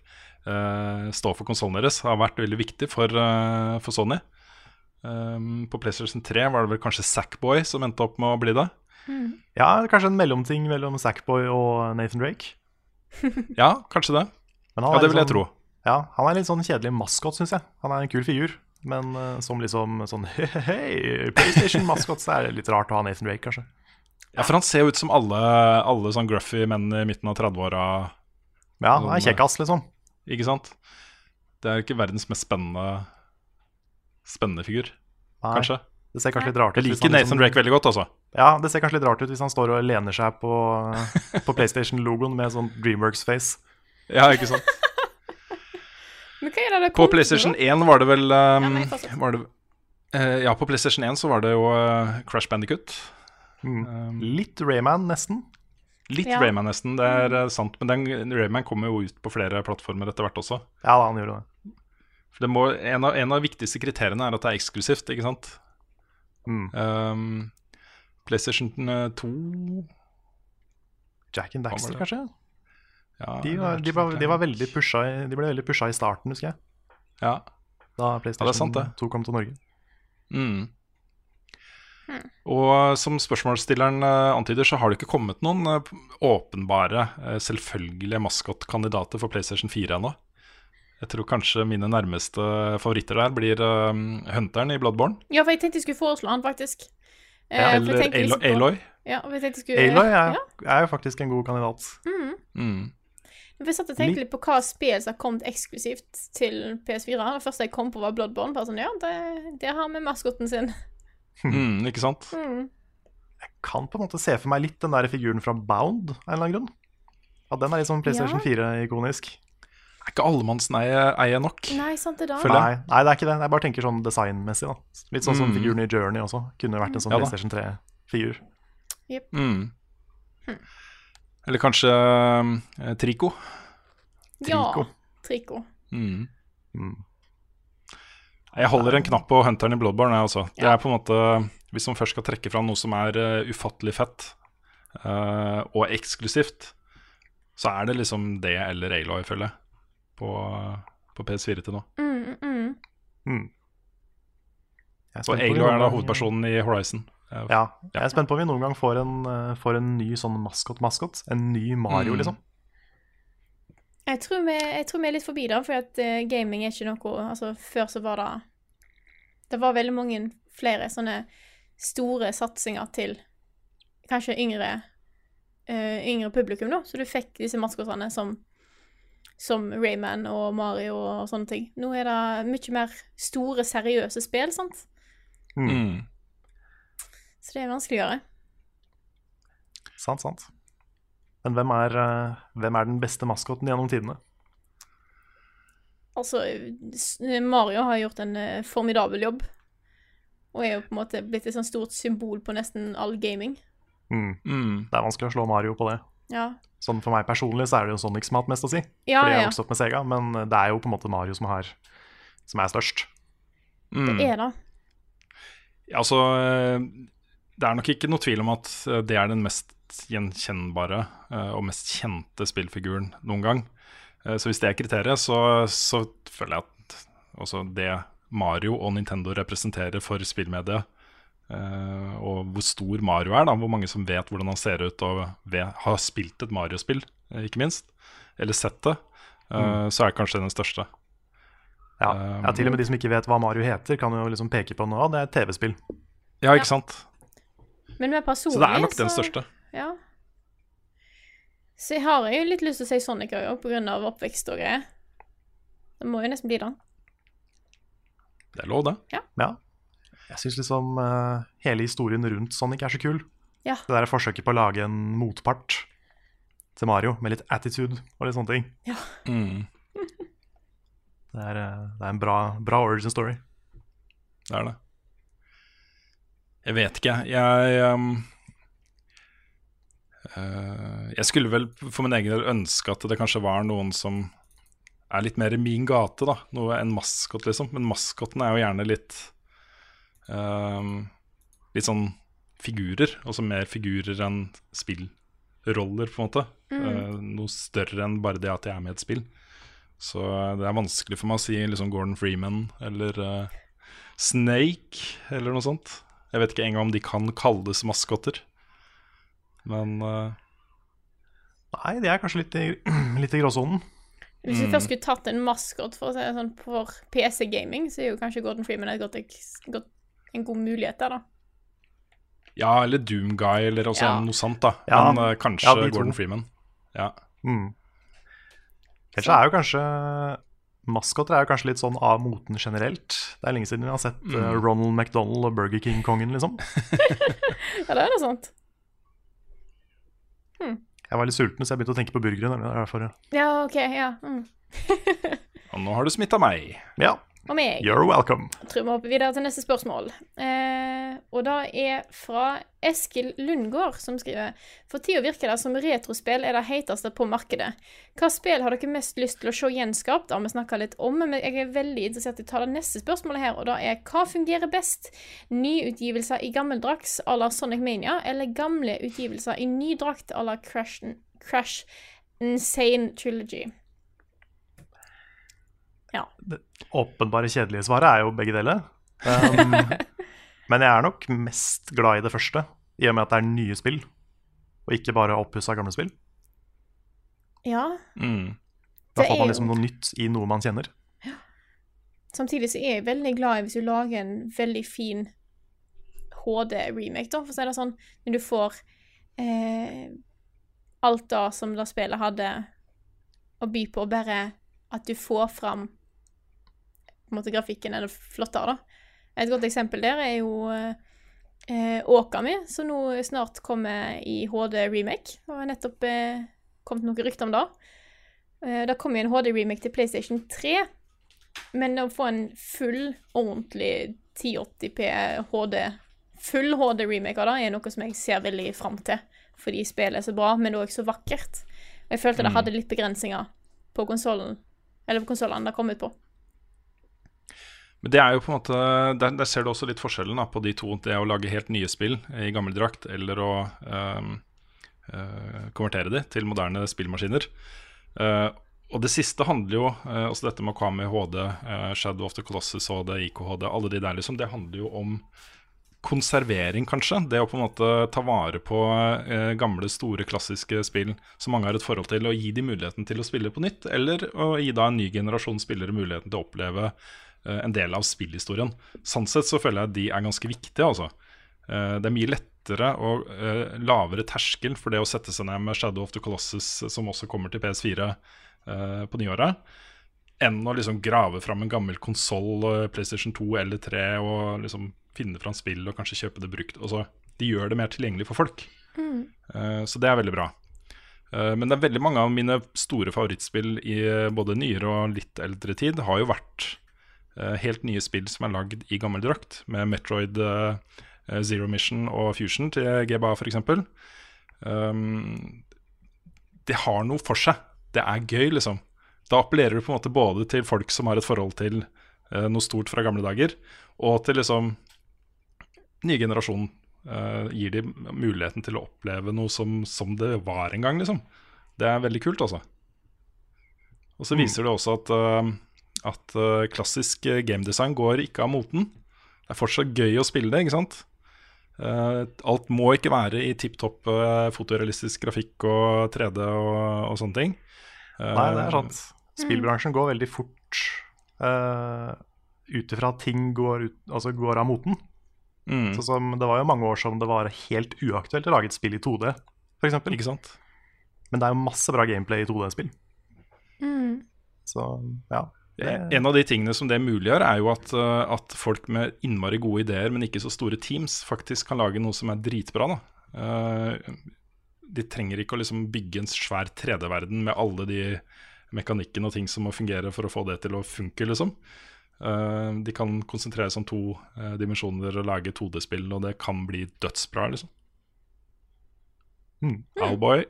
uh, stå for konsollen deres, har vært veldig viktig for, uh, for Sony. Um, på PlayStation 3 var det vel kanskje Sackboy som endte opp med å bli det. Ja, kanskje en mellomting mellom Sackboy og Nathan Drake. Ja, kanskje det. Ja, det vil jeg sånn- tro. Ja, han er litt sånn kjedelig maskot, syns jeg. Han er en kul figur. Men uh, som liksom sånn hei, PlayStation-maskot, så er det litt rart å ha Nathan Drake, kanskje. Ja, For han ser jo ut som alle, alle sånn gruffy menn i midten av 30-åra. Ja, han er kjekkas, liksom. Ikke sant? Det er ikke verdens mest spennende Spennende figur, Nei, kanskje. Det ser kanskje litt rart ut. Jeg liker han liksom- Nathan Drake veldig godt, altså. Ja, det ser kanskje litt rart ut hvis han står og lener seg på, på PlayStation-logoen med sånn Dreamworks-face. Ja, ikke sant? Men hva er det det På PlayStation 1 var det vel um, Ja, nei, var det, uh, Ja, på PlayStation 1 så var det jo uh, Crash Bandicut. Mm. Um, Litt Rayman, nesten. litt Ja. Rayman, nesten. Det er eh, sant. Men den, Rayman kommer jo ut på flere plattformer etter hvert også. Ja da, han gjorde det. Det må, en, av, en av de viktigste kriteriene er at det er eksklusivt, ikke sant? Mm. Um, PlayStation eh, 2 Jack and Daxter, var kanskje? ja, De var, de, var, de, var veldig pusha i, de ble veldig pusha i starten, husker jeg. Ja. Da PlayStation er sant, 2 kom til Norge. Mm. Og som spørsmålsstilleren eh, antyder, så har det ikke kommet noen eh, åpenbare, eh, selvfølgelige maskotkandidater for PlayStation 4 ennå. Jeg tror kanskje mine nærmeste favoritter der blir um, Hunteren i Bloodborne. Ja, for jeg tenkte jeg skulle foreslå han, faktisk. Eh, eller tenkte liksom Aloy. Ja, for jeg jeg skulle Aloy er, ja. er jo faktisk en god kandidat. Mm. Mm. Jeg satt og tenkte litt på hva spill som har kommet eksklusivt til PS4. Det første jeg kom på, var Bloodborne. Bare sånn, ja, det, det har med maskoten sin. Mm, ikke sant? Mm. Kan på en måte se for meg litt den der figuren fra Bound, av en eller annen grunn. At den er litt sånn PlayStation Ja. 4-ikonisk. Er ikke allemannseie nok? Nei, sant det da. Føler Nei, nei, det er ikke det. Jeg bare tenker sånn designmessig. da. Litt sånn som Mm. figuren i Journey også. Kunne vært en sånn Ja. PlayStation 3-figur. Mm. Eller kanskje eh, Trico. Ja, Trico. Trico. Mm. Mm. Jeg holder en knapp på Hunteren i Bloodborne. Jeg, også. Det Ja. er på en måte Hvis man først skal trekke fram noe som er uh, ufattelig fett uh, og eksklusivt, så er det liksom det eller Aloy, føler jeg, på, på PS4 til nå. Mm, mm. Mm. Jeg er Og noen er da hovedpersonen i Horizon. Ja, jeg er spent på om vi noen gang får en, eh, får en ny sånn maskot-maskot. En ny Mario, Mm. liksom. Jeg, tror vi, jeg tror vi er litt forbi det, for at eh, gaming er ikke noe Altså, før så var det Det var veldig mange flere sånne store satsinger til kanskje yngre uh, yngre publikum, da. Så du fikk disse maskotene som som Rayman og Mario og sånne ting. Nå er det mye mer store, seriøse spill, sant? Mm. Mm. Så det er vanskeligere. Sant, sant. Men hvem er, eh, hvem er den beste maskoten gjennom tidene? Altså, Mario har gjort en eh, formidabel jobb. Og er jo på en måte blitt et sånt stort symbol på nesten all gaming. Mm. Mm. Det er vanskelig å slå Mario på det. Ja. Sånn For meg personlig så er det jo Sonic som har hatt mest å si. Ja, fordi jeg har vokst opp med Sega, men det er jo på en måte Mario som, har, som er størst. Mm. Det er det. Ja, altså eh, Det er nok ikke noe tvil om at eh, det er den mest gjenkjennbare eh, og mest kjente spillfiguren noen gang. Så hvis det er kriteriet, så, så føler jeg at også det Mario og Nintendo representerer for spillmediet, eh, og hvor stor Mario er, da, hvor mange som vet hvordan han ser ut og vet, har spilt et Mario-spill, eh, ikke minst, eller sett det, eh, så er det kanskje den største. Ja. Um, ja, Til og med de som ikke vet hva Mario heter, kan jo liksom peke på noe. Det er et TV-spill. Ja, ikke sant? Men med personlig Så det er nok den så- største. Ja. Så jeg har jo litt lyst til å si Sonic òg, av oppvekst og greier. Det må jo nesten bli det. Det er lov, det. Ja. Jeg syns liksom uh, hele historien rundt Sonic er så kul. Ja. Det der forsøket på å lage en motpart til Mario med litt attitude og litt sånne ting. Mm, Det er, eh, det er en bra, bra origin story. det er det. Jeg vet ikke. Jeg um, eh, Jeg skulle vel for min egen del ønske at det kanskje var noen som er litt mer i min gate, da. Noe enn maskot, liksom. Men maskoten er jo gjerne litt Litt sånn figurer. Altså mer figurer enn spillroller, på en måte. Eh, noe større enn bare det at jeg er med i et spill. Så det er vanskelig for meg å si liksom Gordon Freeman eller uh, Snake eller noe sånt. Jeg vet ikke engang om de kan kalles maskotter. Men uh... Nei, de er kanskje litt i, litt i gråsonen. Hvis vi Mm. først skulle tatt en maskot for, det sånn, for PC-gaming, så er jo kanskje Gordon Freeman et godt, godt, en god mulighet der, da. ja, eller Doomguy eller også Ja. noe sånt, da. Ja. Men uh, kanskje Ja. Gordon Freeman. Ja. Mm. Ellers er jo kanskje Maskoter er jo kanskje litt sånn av moten generelt. Det er lenge siden vi har sett mm. uh, Ronald McDonald og Burger King-kongen, liksom. Ja, det er noe sånt. Jeg var litt sulten, så jeg begynte å tenke på burgere. Er Ja, OK, ja. Mm. Og nå har du smitta meg. ja, Og meg. you're welcome. Jeg tror vi hopper videre til neste spørsmål. Eh, og da er fra Eskil Lundgaard, som skriver For tida virker det som retrospill er det heiteste på markedet. Hva spill har dere mest lyst til å se gjenskapt? Det har vi snakka litt om, men jeg er veldig interessert i å ta det neste spørsmålet her, og da er hva fungerer best? Nyutgivelser i gammeldraks à la Sonic Mania, eller gamle utgivelser i ny drakt à la Crash, Crash Insane Trilogy? Åpenbare kjedelige svaret er jo begge deler. Um, men jeg er nok mest glad i det første, i og med at det er nye spill, og ikke bare oppussa gamle spill. Ja. Mm. Da får man liksom noe nytt i noe man kjenner. Samtidig så er jeg veldig glad i hvis du lager en veldig fin HD-remake, da, for å si det sånn. Når du får eh, alt det som det spillet hadde å by på, bare at du får fram måte grafikken er det flottere, da. Et godt eksempel der er jo eh, Åkami, som nå snart kommer i HD-remake. Det har nettopp eh, kommet noen rykter om det. Eh, det kommer en HD-remake til PlayStation 3. Men å få en full, ordentlig 1080p HD, full HD-remake av det, er noe som jeg ser veldig fram til. Fordi spillet er så bra, men òg så vakkert. Og jeg følte det hadde litt begrensninger på konsollen, eller på konsollene det kom ut på. Men det er jo på en måte Der, der ser du også litt forskjellen da, på de to. Det å lage helt nye spill i gammel drakt, eller å um, uh, konvertere de til moderne spillmaskiner. Uh, og det siste handler jo uh, også dette med Kwame HD, Shadow of the Colossus HD, IKHD, alle de der, liksom. Det handler jo om konservering, kanskje. Det å på en måte ta vare på eh, gamle, store, klassiske spill som mange har et forhold til, og gi de muligheten til å spille på nytt. Eller å gi da en ny generasjon spillere muligheten til å oppleve en del av spillhistorien. Sånn sett så føler jeg at de er ganske viktige, altså. Eh, det er mye lettere og eh, lavere terskel for det å sette seg ned med Shadow of the Colossus, som også kommer til PS4 eh, på nyåret, enn å liksom grave fram en gammel konsoll, PlayStation 2 eller 3, og liksom finne fram spill og kanskje kjøpe det brukt. Altså, de gjør det mer tilgjengelig for folk. Mm. så det er veldig bra. Eh, men det er veldig mange av mine store favorittspill i eh, både nyere og litt eldre tid har jo vært eh, helt nye spill som er lagd i gammel drakt, med Metroid eh, eh, Zero Mission og Fusion til GBA f.eks. Um, det har noe for seg. Det er gøy, liksom. Da appellerer du på en måte både til folk som har et forhold til uh, noe stort fra gamle dager, og til liksom nye generasjon Uh, gir de muligheten til å oppleve noe som, som det var en gang, liksom. Det er veldig kult, altså. Og så Mm. viser det også at, eh, at eh, klassisk eh, gamedesign går ikke av moten. Det er fortsatt gøy å spille det, ikke sant? Eh, alt må ikke være i tipp topp fotorealistisk grafikk og 3D og, og sånne ting. Nei, det er sant. Spillbransjen går veldig fort uh, ut ifra at ting går, ut, altså går av moten. Mm, Så som Det var jo mange år som det var helt uaktuelt å lage et spill i 2D, f.eks. ikke sant? Men det er jo masse bra gameplay i 2D-spill. Mm. Så ja. En av de tingene som det muliggjør, er jo at, eh, at folk med innmari gode ideer, men ikke så store teams, faktisk kan lage noe som er dritbra. da. Eh, de trenger ikke å liksom bygge en svær 3D-verden med alle de mekanikkene og ting som må fungere for å få det til å funke, liksom. Eh, de kan konsentrere seg om to dimensjoner og lage 2D-spill, og det kan bli dødsbra, liksom. Mm. Owlboy,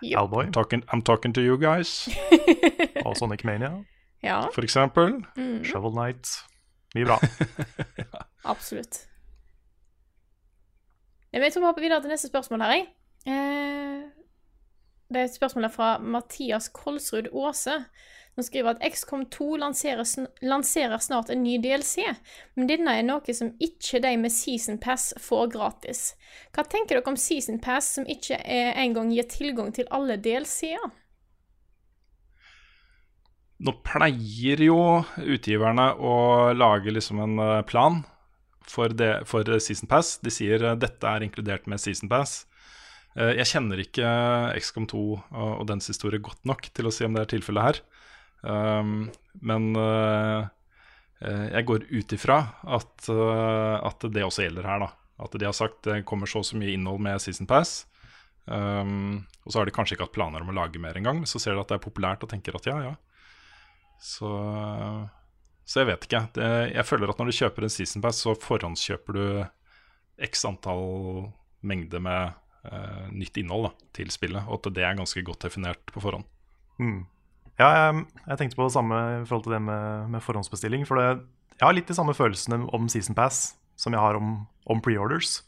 Yep. Owlboy I'm talking, I'm talking to you guys, og Sonic Mania. Ja, for eksempel. mm, Shovel Knight. Mye bra. Ja, Absolutt. Jeg tror vi hopper videre til neste spørsmål her, jeg. Eh, det er et spørsmål fra Mathias Kolsrud Aase, som skriver at XCOM2 lanserer, sn lanserer snart en ny DLC, men denne er noe som ikke de med Season Pass får gratis. Hva tenker dere om Season Pass som ikke engang gir tilgang til alle DLC-er? Nå pleier jo utgiverne å lage liksom en eh, plan for, det, for Season Pass. De sier eh, dette er inkludert med Season Pass. Eh, Jeg kjenner ikke XCOM 2 og, dens historie godt nok til å si om det er tilfellet her. Um, men jeg går ut ifra at, at det også gjelder her, da. At de har sagt det kommer så og så mye innhold med Season Pass. Um, og så har de kanskje ikke hatt planer om å lage mer engang, så ser de at det er populært og tenker at ja, ja. Så, så jeg vet ikke. Det, jeg føler at når du kjøper en season pass, så forhåndskjøper du x antall mengde med uh, nytt innhold da, til spillet, og at det er ganske godt definert på forhånd. Mm. Ja, jeg, jeg tenkte på det samme i forhold til det med, med forhåndsbestilling. For det, jeg har litt de samme følelsene om Season Pass som jeg har om, om preorders.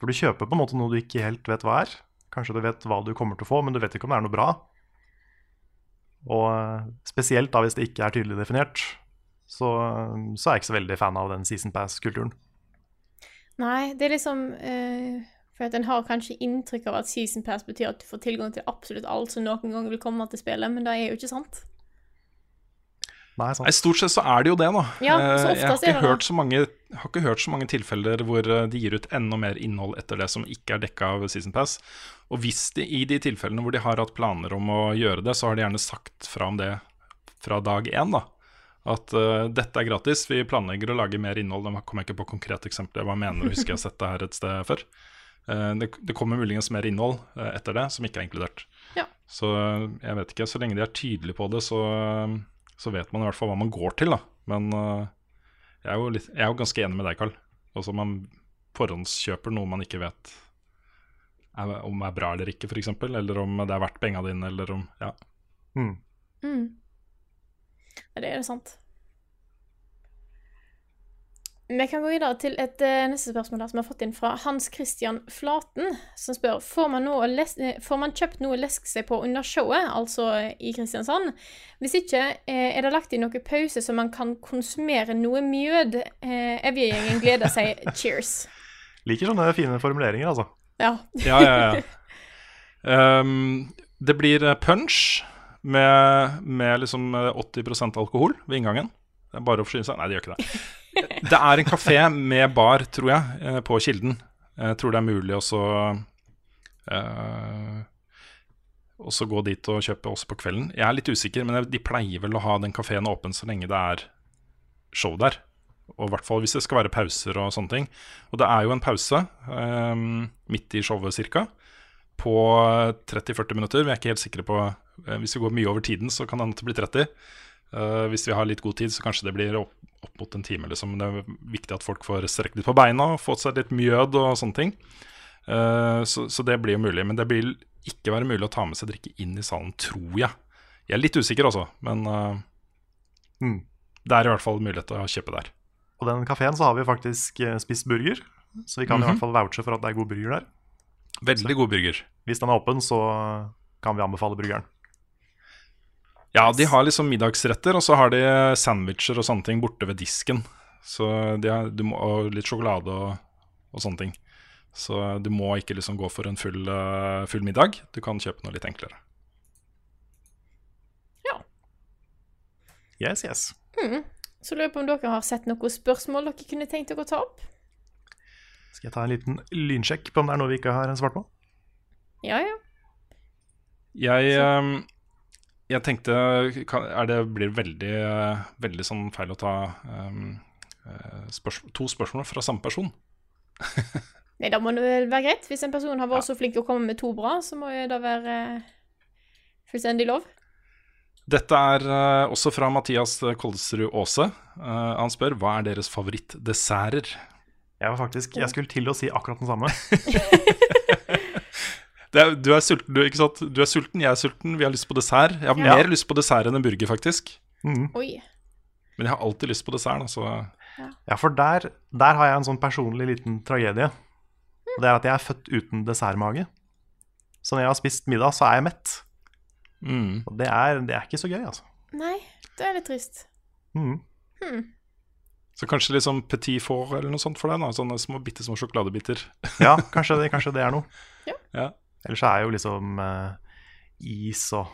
For du kjøper på en måte noe du ikke helt vet hva er. Kanskje du vet hva du kommer til å få, men du vet ikke om det er noe bra. Og eh, spesielt da hvis det ikke er tydelig definert, så, så er jeg ikke så veldig fan av den Season Pass-kulturen. Nei, det er liksom uh, For at en har kanskje inntrykk av at season pass betyr at du får tilgang til absolutt alt som noen gang vil komme til spillet, men det er jo ikke sant. Nei, Nei. Stort sett så er det jo det, da. Ja, så Eh, jeg har ikke, det hørt så mange, har ikke hørt så mange tilfeller hvor eh, de gir ut enda mer innhold etter det som ikke er dekka av Season Pass. Og hvis de i de tilfellene hvor de har hatt planer om å gjøre det, så har de gjerne sagt fra om det fra dag én, da. At uh, dette er gratis, vi planlegger å lage mer innhold. Nå kommer jeg ikke på konkrete eksempler, jeg bare mener å huske jeg har sett det her et sted før. Uh, det, det kommer muligens mer innhold uh, etter det som ikke er inkludert. Ja. Så jeg vet ikke, så lenge de er tydelige på det, så, så vet man i hvert fall hva man går til, da. Men uh, jeg, er jo litt, jeg er jo ganske enig med deg, Carl. Altså man forhåndskjøper noe man ikke vet er, om er bra eller ikke, f.eks. Eller om det er verdt penga dine, eller om Ja. Mm. Mm. Det er sant. Vi kan gå videre til et uh, neste spørsmål som vi har fått inn fra Hans Christian Flaten, som spør får man, noe les eh, får man kjøpt noe å leske seg på under showet, altså i Kristiansand. Hvis ikke, eh, er det lagt inn noe pause så man kan konsumere noe mjød? Eh, Evjegjengen gleder seg. Cheers. Liker sånne fine formuleringer, altså. Ja. Ja, ja, ja. Um, det blir eh, punch med, med liksom eh, 80% alkohol ved inngangen. Det er bare å forsyne seg. Nei, det gjør ikke det. Det er en kafé med bar, tror jeg, eh, på Kilden. Jeg tror det er mulig også eh, også gå dit og kjøpe også på kvelden. Jeg er litt usikker, men de pleier vel å ha den kafeen åpen så lenge det er show der. Og i hvert fall hvis det skal være pauser og sånne ting. Og det er jo en pause um, midt i showet cirka, på 30-40 minutter. Vi er ikke helt sikre på Hvis vi går mye over tiden, så kan det hende det blir 30. Uh, hvis vi har litt god tid, så kanskje det blir opp, opp mot en time. Liksom. Det er viktig at folk får strekt litt på beina fått seg litt mjød og sånne ting. Eh, så, så det blir jo mulig. Men det vil ikke være mulig å ta med seg drikke inn i salen, tror jeg. Jeg er litt usikker også, men uh, Mm. det er i hvert fall mulighet til å kjøpe der. på den kafeen så har vi faktisk eh, spist burger. Så vi kan i Mhm. hvert fall vouche for at det er god burger der. Veldig god burger. Hvis den er åpen, så kan vi anbefale burgeren. Ja, de har liksom middagsretter, og så har de sandwicher og sånne ting borte ved disken. Så de har, du må, og litt sjokolade og, og sånne ting. Så du må ikke liksom gå for en full, eh, full middag. Du kan kjøpe noe litt enklere. Ja. Yes, yes. Så lurer jeg på om dere har sett noen spørsmål dere kunne tenkt dere å ta opp? Skal jeg ta en liten lynsjekk på om det er noe vi ikke har svart på? Ja, ja. Jeg, eh, jeg tenkte kan, er det blir veldig, veldig sånn feil å ta eh, eh, spørs, to spørsmål fra samme person. Nei, da må det vel være greit. Hvis en person har vært så flink å komme med to bra, så må det det være uh, fullstendig lov. Dette er uh, også fra Mathias Koldesrud Aase. Uh, han spør hva er deres favorittdesserter. Jeg var faktisk, jeg skulle til å si akkurat den samme. Det er, du er sulten, du, ikke sant? Du er sulten, jeg er sulten, vi har lyst på dessert. Jeg har Ja. mer lyst på dessert enn en burger, faktisk. Mm. Oi. Men jeg har alltid lyst på dessert. Altså. Ja, for der, der har jeg en sånn personlig liten tragedie. Og det er at jeg er født uten dessertmage. Så når jeg har spist middag, så er jeg mett. Mm. Og det er, det er ikke så gøy, altså. Nei, det er litt trist. Mm. Hmm. Så kanskje liksom petit four eller noe sånt for deg? da Sånne små, bitte små sjokoladebiter. Ja, kanskje det, kanskje det er noe. Ja. Ellers så er jo liksom eh, is og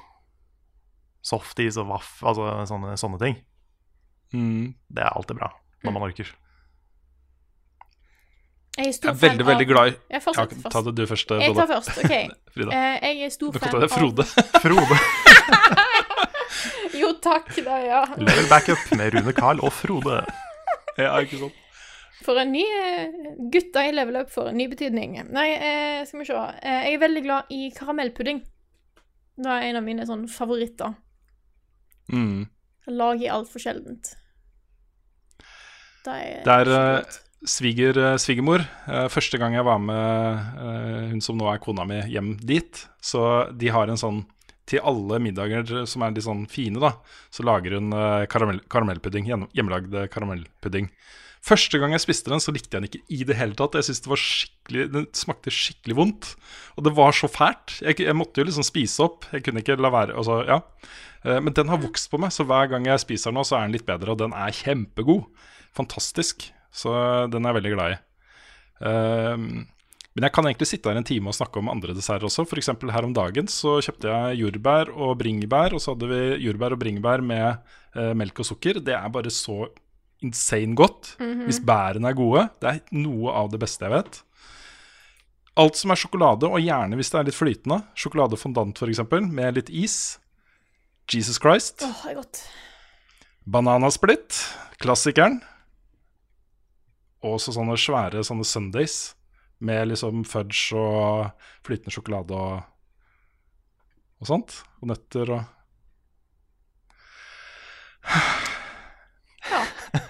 softis og vaff, altså sånne, sånne ting. Mm. Det er alltid bra når man orker. Jeg er Jeg er veldig, fan veldig glad i Jeg ja, fortsetter Ta det du først, Jeg tar først, OK. Frida. Eh, jeg er stor Du kan fan ta det, Frode. Frode. Jo, takk, da, ja. Level backup med Rune Carl og Frode. ja, ikke sant? For en ny eh, Gutta i level up for en ny betydning. Nei, eh, skal vi se. Eh, jeg er veldig glad i karamellpudding. Det er en av mine sånn favoritter. Mm. Jeg lager altfor sjeldent. Det er, Det er. Sviger, eh, svigermor. eh, Første gang jeg var med hun som nå er kona mi, hjem dit, så de har en sånn til alle middager som er litt sånn fine, da, så lager hun karamell, karamellpudding. Hjemmelagd karamellpudding. Første gang jeg spiste den, så likte jeg den ikke i det hele tatt. Jeg synes det var skikkelig, Den smakte skikkelig vondt. Og det var så fælt. Jeg, jeg måtte jo liksom spise opp. Jeg kunne ikke la være. Altså, ja. Eh, Men den har vokst på meg, så hver gang jeg spiser den nå, så er den litt bedre. Og den er kjempegod. Fantastisk. Så den er jeg veldig glad i. Ehm, men jeg kan egentlig sitte her en time og snakke om andre desserter også. F.eks. her om dagen så kjøpte jeg jordbær og bringebær, og så hadde vi jordbær og bringebær med eh, melk og sukker. Det er bare så insane godt. Hvis bærene er gode. Det er noe av det beste jeg vet. Alt som er sjokolade, og gjerne hvis det er litt flytende. Sjokoladefondant f.eks., med litt is. Jesus Christ. Åh, det er godt. Bananasplitt, klassikeren. Og så sånne svære sånne Sundays med liksom fudge og flytende sjokolade og, og sånt. Og nøtter og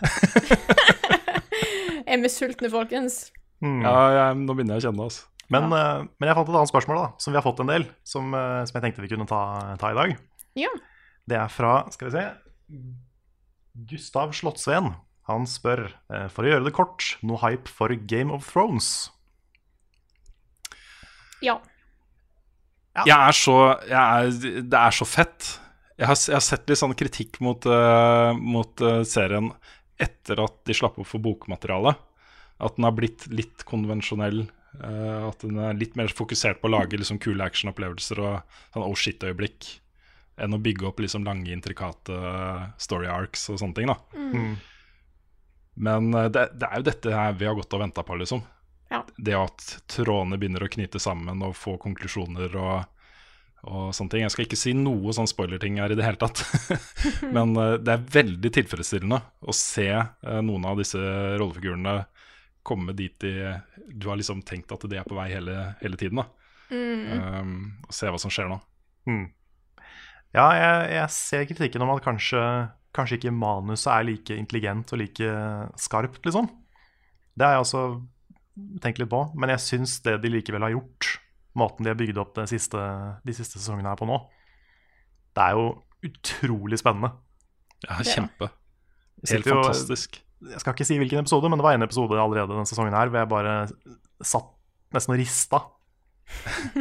Er vi sultne, folkens? Mm. Ja, jeg, nå begynner jeg å kjenne det, altså. Men, eh, men jeg fant et annet spørsmål da, som vi har fått en del, som, uh, som jeg tenkte vi kunne ta, ta i dag. Ja. Det er fra skal vi se, Gustav Slottsveen. Han spør, uh, for å gjøre det kort, noe hype for Game of Thrones? Ja. Jeg er så jeg er, Det er så fett. Jeg har, jeg har sett litt sånn kritikk mot, mot serien etter at de slapp opp for bokmaterialet. At den har blitt litt konvensjonell. Uh, at den er litt mer fokusert på å lage liksom kule actionopplevelser og sånn oh shit-øyeblikk. Enn å bygge opp liksom lange, intrikate story arcs og sånne ting. da Mm. Men eh, det, det er jo dette her vi har gått og venta på, liksom. Ja. Det at trådene begynner å knyte sammen og få konklusjoner og, og sånne ting. Jeg skal ikke si noe sånn spoilerting her i det hele tatt. Men eh, det er veldig tilfredsstillende å se eh, noen av disse rollefigurene komme dit de Du har liksom tenkt at de er på vei hele, hele tiden. da um, Og se hva som skjer nå. Mm. Ja, jeg, jeg ser kritikken om at kanskje, kanskje ikke manuset er like intelligent og like skarpt, liksom. Det har jeg også tenkt litt på, men jeg syns det de likevel har gjort, måten de har bygd opp det siste, de siste sesongene her på nå, det er jo utrolig spennende. Ja, kjempe. Helt jo- fantastisk. Jeg skal ikke si hvilken episode, men det var en episode allerede denne sesongen her hvor jeg bare satt nesten og rista.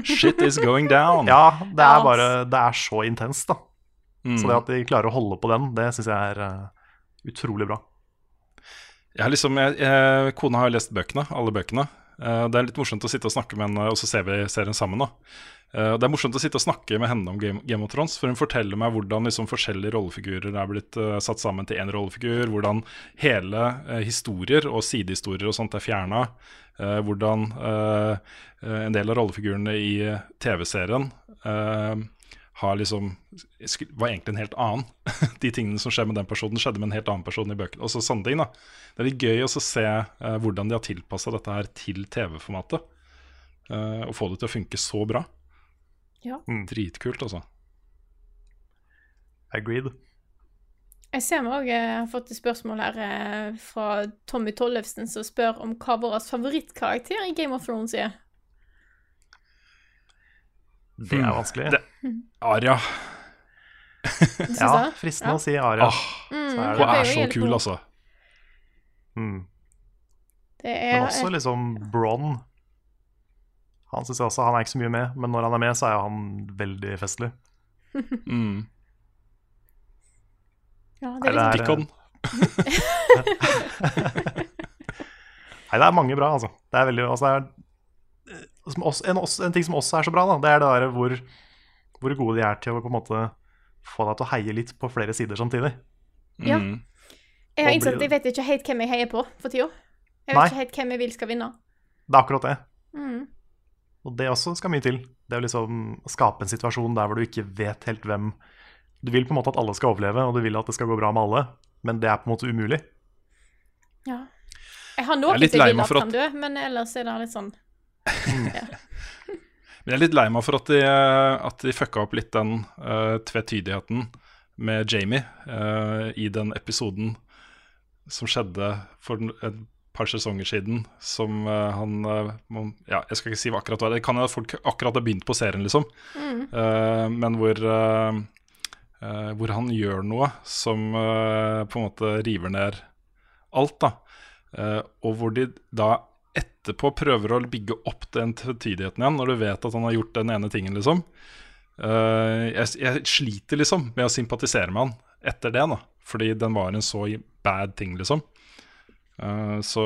Shit is going down. Ja, det er bare Det er så intenst, da. Mm. Så det at de klarer å holde på den, det syns jeg er eh, utrolig bra. Jeg har liksom, jeg, jeg, kona har lest bøkene, alle bøkene. Eh, det er litt morsomt å sitte og snakke med henne, og så ser vi serien sammen. da. Eh, det er morsomt å sitte og snakke med henne om Game, Game of Thrones, for hun forteller meg hvordan liksom forskjellige rollefigurer er blitt uh, satt sammen til én rollefigur, hvordan hele uh, historier og sidehistorier og sånt er fjerna. hvordan eh, eh, en del av rollefigurene i TV-serien har liksom var egentlig en helt annen. De tingene som skjer med den personen, skjedde med en helt annen person i bøkene. Og så sånne ting da. Det er litt gøy også å se uh, hvordan de har tilpassa dette her til TV-formatet. Uh, og få det til å funke så bra. Ja. Mm. Dritkult, altså. Agreed. Jeg ser vi òg har fått et spørsmål her eh, fra Tommy Tollefsen, som spør om hva vår favorittkarakter i Game of Thrones er. Det er Hmm. vanskelig. Det- Aria. Syns ja, fristende Ja. å si Aria. Åh, Mm, så er det det- hun er så kul, altså. Mm. Det Men er også liksom Bron. Han synes jeg også, han er ikke så mye med, men når han er med, så er han veldig festlig. Mm. Ja, det Nei, er det liksom er-. Nei, det er mange bra, altså. Det er veldig, altså det er, som også, en, også, en ting som også er så bra, da, det er det der hvor, hvor gode de er til å på en måte få deg til å heie litt på flere sider samtidig. Ja. Mm. Jeg har innsett at jeg vet ikke helt hvem jeg heier på for tida. Jeg vet Nei. ikke helt hvem jeg vil skal vinne. Det er akkurat det. Mm. Og det også skal mye til. Det å liksom skape en situasjon der hvor du ikke vet helt hvem Du vil på en måte at alle skal overleve, og du vil at det skal gå bra med alle, men det er på en måte umulig. Ja. Jeg har Jeg er litt lei vil meg at han kan dø, men ellers er det litt sånn Men jeg er litt lei meg for at de, at de fucka opp litt den uh, tvetydigheten med Jamie uh, i den episoden som skjedde for et par sesonger siden, som uh, han eh, Ja, jeg skal ikke si hva akkurat det var. Det kan hende folk akkurat har begynt på serien, liksom. mm. Eh, men hvor eh, eh, Hvor han gjør noe som eh, på en måte river ned alt, da. Eh, og hvor de da etterpå prøver å bygge opp den tvetydigheten igjen, når du vet at han har gjort den ene tingen, liksom. Uh, jeg, jeg sliter liksom med å sympatisere med han etter det, da. Fordi den var en så bad ting, liksom. Uh, så,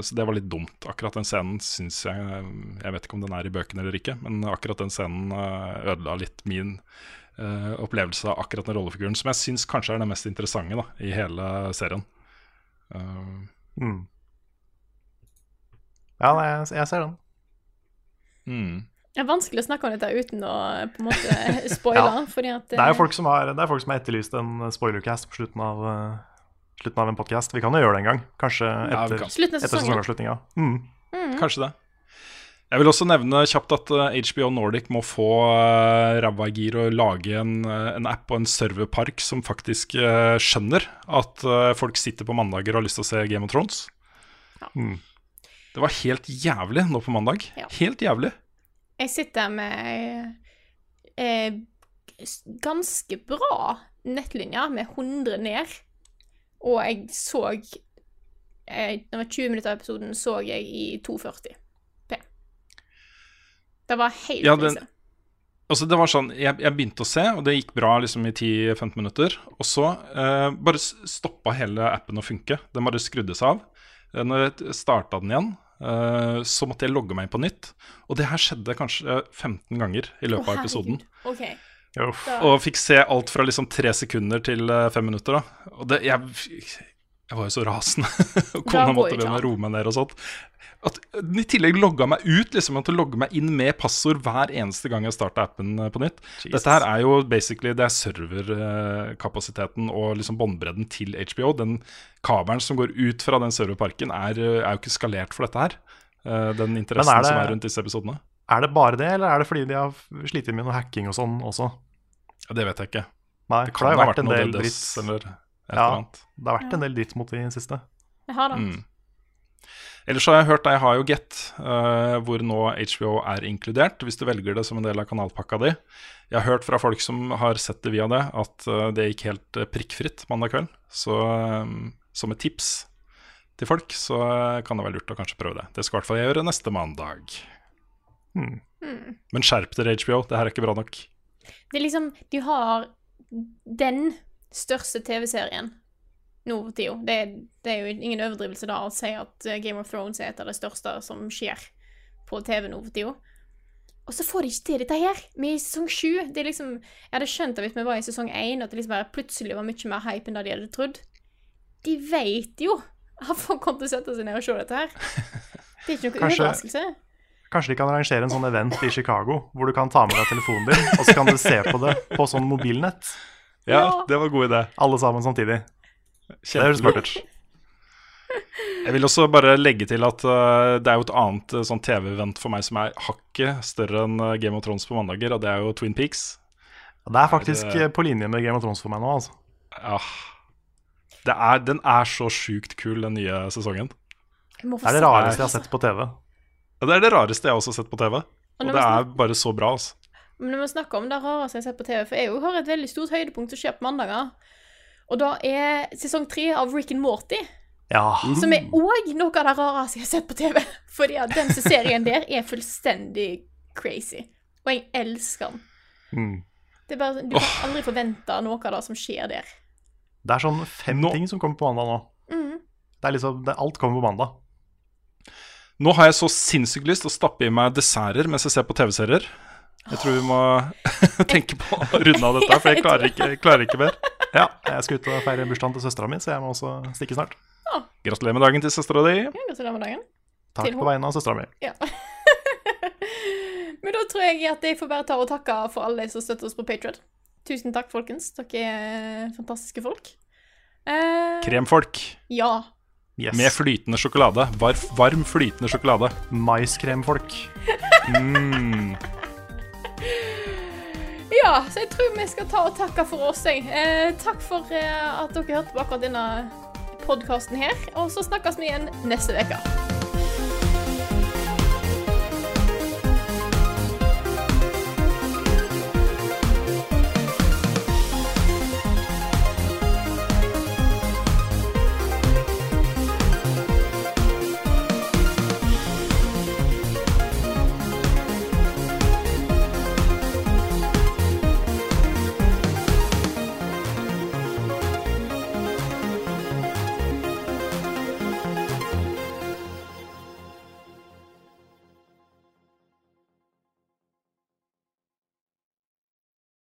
så det var litt dumt. Akkurat den scenen syns jeg Jeg vet ikke om den er i bøkene eller ikke, men akkurat den scenen eh, ødela litt min uh, opplevelse av akkurat den rollefiguren, som jeg syns kanskje er den mest interessante da, i hele serien. Uh, Mm. Ja, jeg, jeg ser den. mm. Det er vanskelig å snakke om dette uten å på en måte spoile, Ja. fordi at Det er jo folk som har, det er folk som har etterlyst en spoilercast på slutten av, eh, slutten av en podkast. Vi kan jo gjøre det en gang. Kanskje Ja, etter, kan. Etter sesongavslutninga. Mm. Mm. Kanskje det. Jeg vil også nevne kjapt at eh, HBO Nordic må få uh, ræva i gir og lage en, eh, en app og en serverpark som faktisk uh, skjønner at uh, folk sitter på mandager og har lyst til å se Game of Thrones. Mm. Det var helt jævlig nå på mandag. Ja. Helt jævlig. Jeg sitter med eh, ganske bra nettlinjer med 100 ned, og jeg så eh, Det var 20 minutter av episoden, så jeg i 240 P. Det var helt Ja, den- Altså det var sånn, jeg, jeg begynte å se, og det gikk bra liksom i 10-15 minutter. Og så eh, bare stoppa hele appen å funke. Den bare skrudde seg av. Eh, Når jeg starta den igjen, så måtte jeg logge meg inn på nytt. Og det her skjedde kanskje 15 ganger i løpet oh, av episoden. herregud. OK. Uff. Da, Og fikk se alt fra liksom tre sekunder til eh, fem minutter. da Og det, jeg, jeg var jo så rasende. Og kona måtte ikke be meg roe meg ned og sånt. At den i tillegg logga meg ut. liksom At logge meg inn med passord hver eneste gang jeg starta appen eh, på nytt. Jesus. Dette her er jo basically Det er serverkapasiteten og liksom båndbredden til HBO. Den kabelen som går ut fra den serverparken, er, eh, er jo ikke skalert for dette her. Eh, Den interessen er det- som er rundt disse episodene. Er det bare det, eller er det fordi de har slitt med noe hacking og sånn også? Ja, det vet jeg ikke. Nei, Det kan det ha vært vært en noe del dritt. eller Ja. annet. Det har vært en del dritt mot de siste. jeg har det. Mm. Ellers har jeg hørt deg har jo Get, uh, hvor nå HBO er inkludert, hvis du velger det som en del av kanalpakka di. Jeg har hørt fra folk som har sett det via det, at uh, det gikk helt eh, prikkfritt mandag kveld. Så um, som et tips, til folk, så kan det være lurt å kanskje prøve det. Det skal i hvert fall jeg gjøre neste mandag. Hmm. Men skjerp dere, HBO. Det her er ikke bra nok. Det er liksom Du har den største TV-serien nå for tida. Det, det er jo ingen overdrivelse da å si at eh, Game of Thrones er et av det største som skjer på TV nå for tida. Og så får de ikke til dette her. Vi er i sesong sju. Det liksom, jeg hadde skjønt det hvis vi var i sesong én, at det liksom bare plutselig var mye mer hype enn det de hadde trodd. De vet jo at folk kommer til å sette seg ned og se dette her. Det er ikke noen Kanskje- overraskelse. Kanskje de kan arrangere en sånn event i Chicago, hvor du kan ta med deg telefonen din, og så kan du se på det på sånn mobilnett. Ja, det var en god idé. Alle sammen samtidig. Det høres smart ut. Jeg vil også bare legge til at uh, det er jo et annet uh, sånn TV-event for meg som er hakket større enn uh, Game of Thrones på mandager, og det er jo Twin Peaks. Det er faktisk Er det- på linje med Game of Thrones for meg nå, altså. Ja. Det er, den er så sjukt kul, den nye sesongen. Det er det rareste jeg har sett på TV. Ja, det er det rareste jeg også har sett på TV. Og det er bare så bra, altså. Men når vi snakker om det rareste jeg har sett på TV, for jeg jo har et veldig stort høydepunkt som skjer på mandager, og da er sesong tre av Rick and Morty, Ja. som er òg noe av det rareste jeg har sett på TV. Fordi at den serien der er fullstendig crazy. Og jeg elsker den. Mm. Det er bare, du kan aldri forvente noe av det som skjer der. Det er sånn fem Nå- ting som kommer på mandag nå. Mm. Det er liksom, det, Alt kommer på mandag. Nå har jeg så sinnssykt lyst til å stappe i meg desserter mens jeg ser på TV-serier. Jeg tror vi må tenke på å runde av dette, for jeg klarer ikke, klarer ikke mer. Ja, jeg skal ut og feire bursdagen til søstera mi, så jeg må også stikke snart. Gratulerer med dagen til søstera di. Ja, Gratulerer med dagen. Takk på vegne av søstera mi. Ja. Men da tror jeg at jeg får bare ta og takke for alle som støtter oss på Patriot. Tusen takk, folkens. Dere er fantastiske folk. Eh, Kremfolk ja. Yes. med flytende sjokolade. Var, varm, flytende sjokolade. Maiskremfolk. Mm. Ja, så jeg tror vi skal ta og takke for oss. Eh, takk for eh, at dere hørte på akkurat denne podkasten her. Og så snakkes vi igjen neste uke.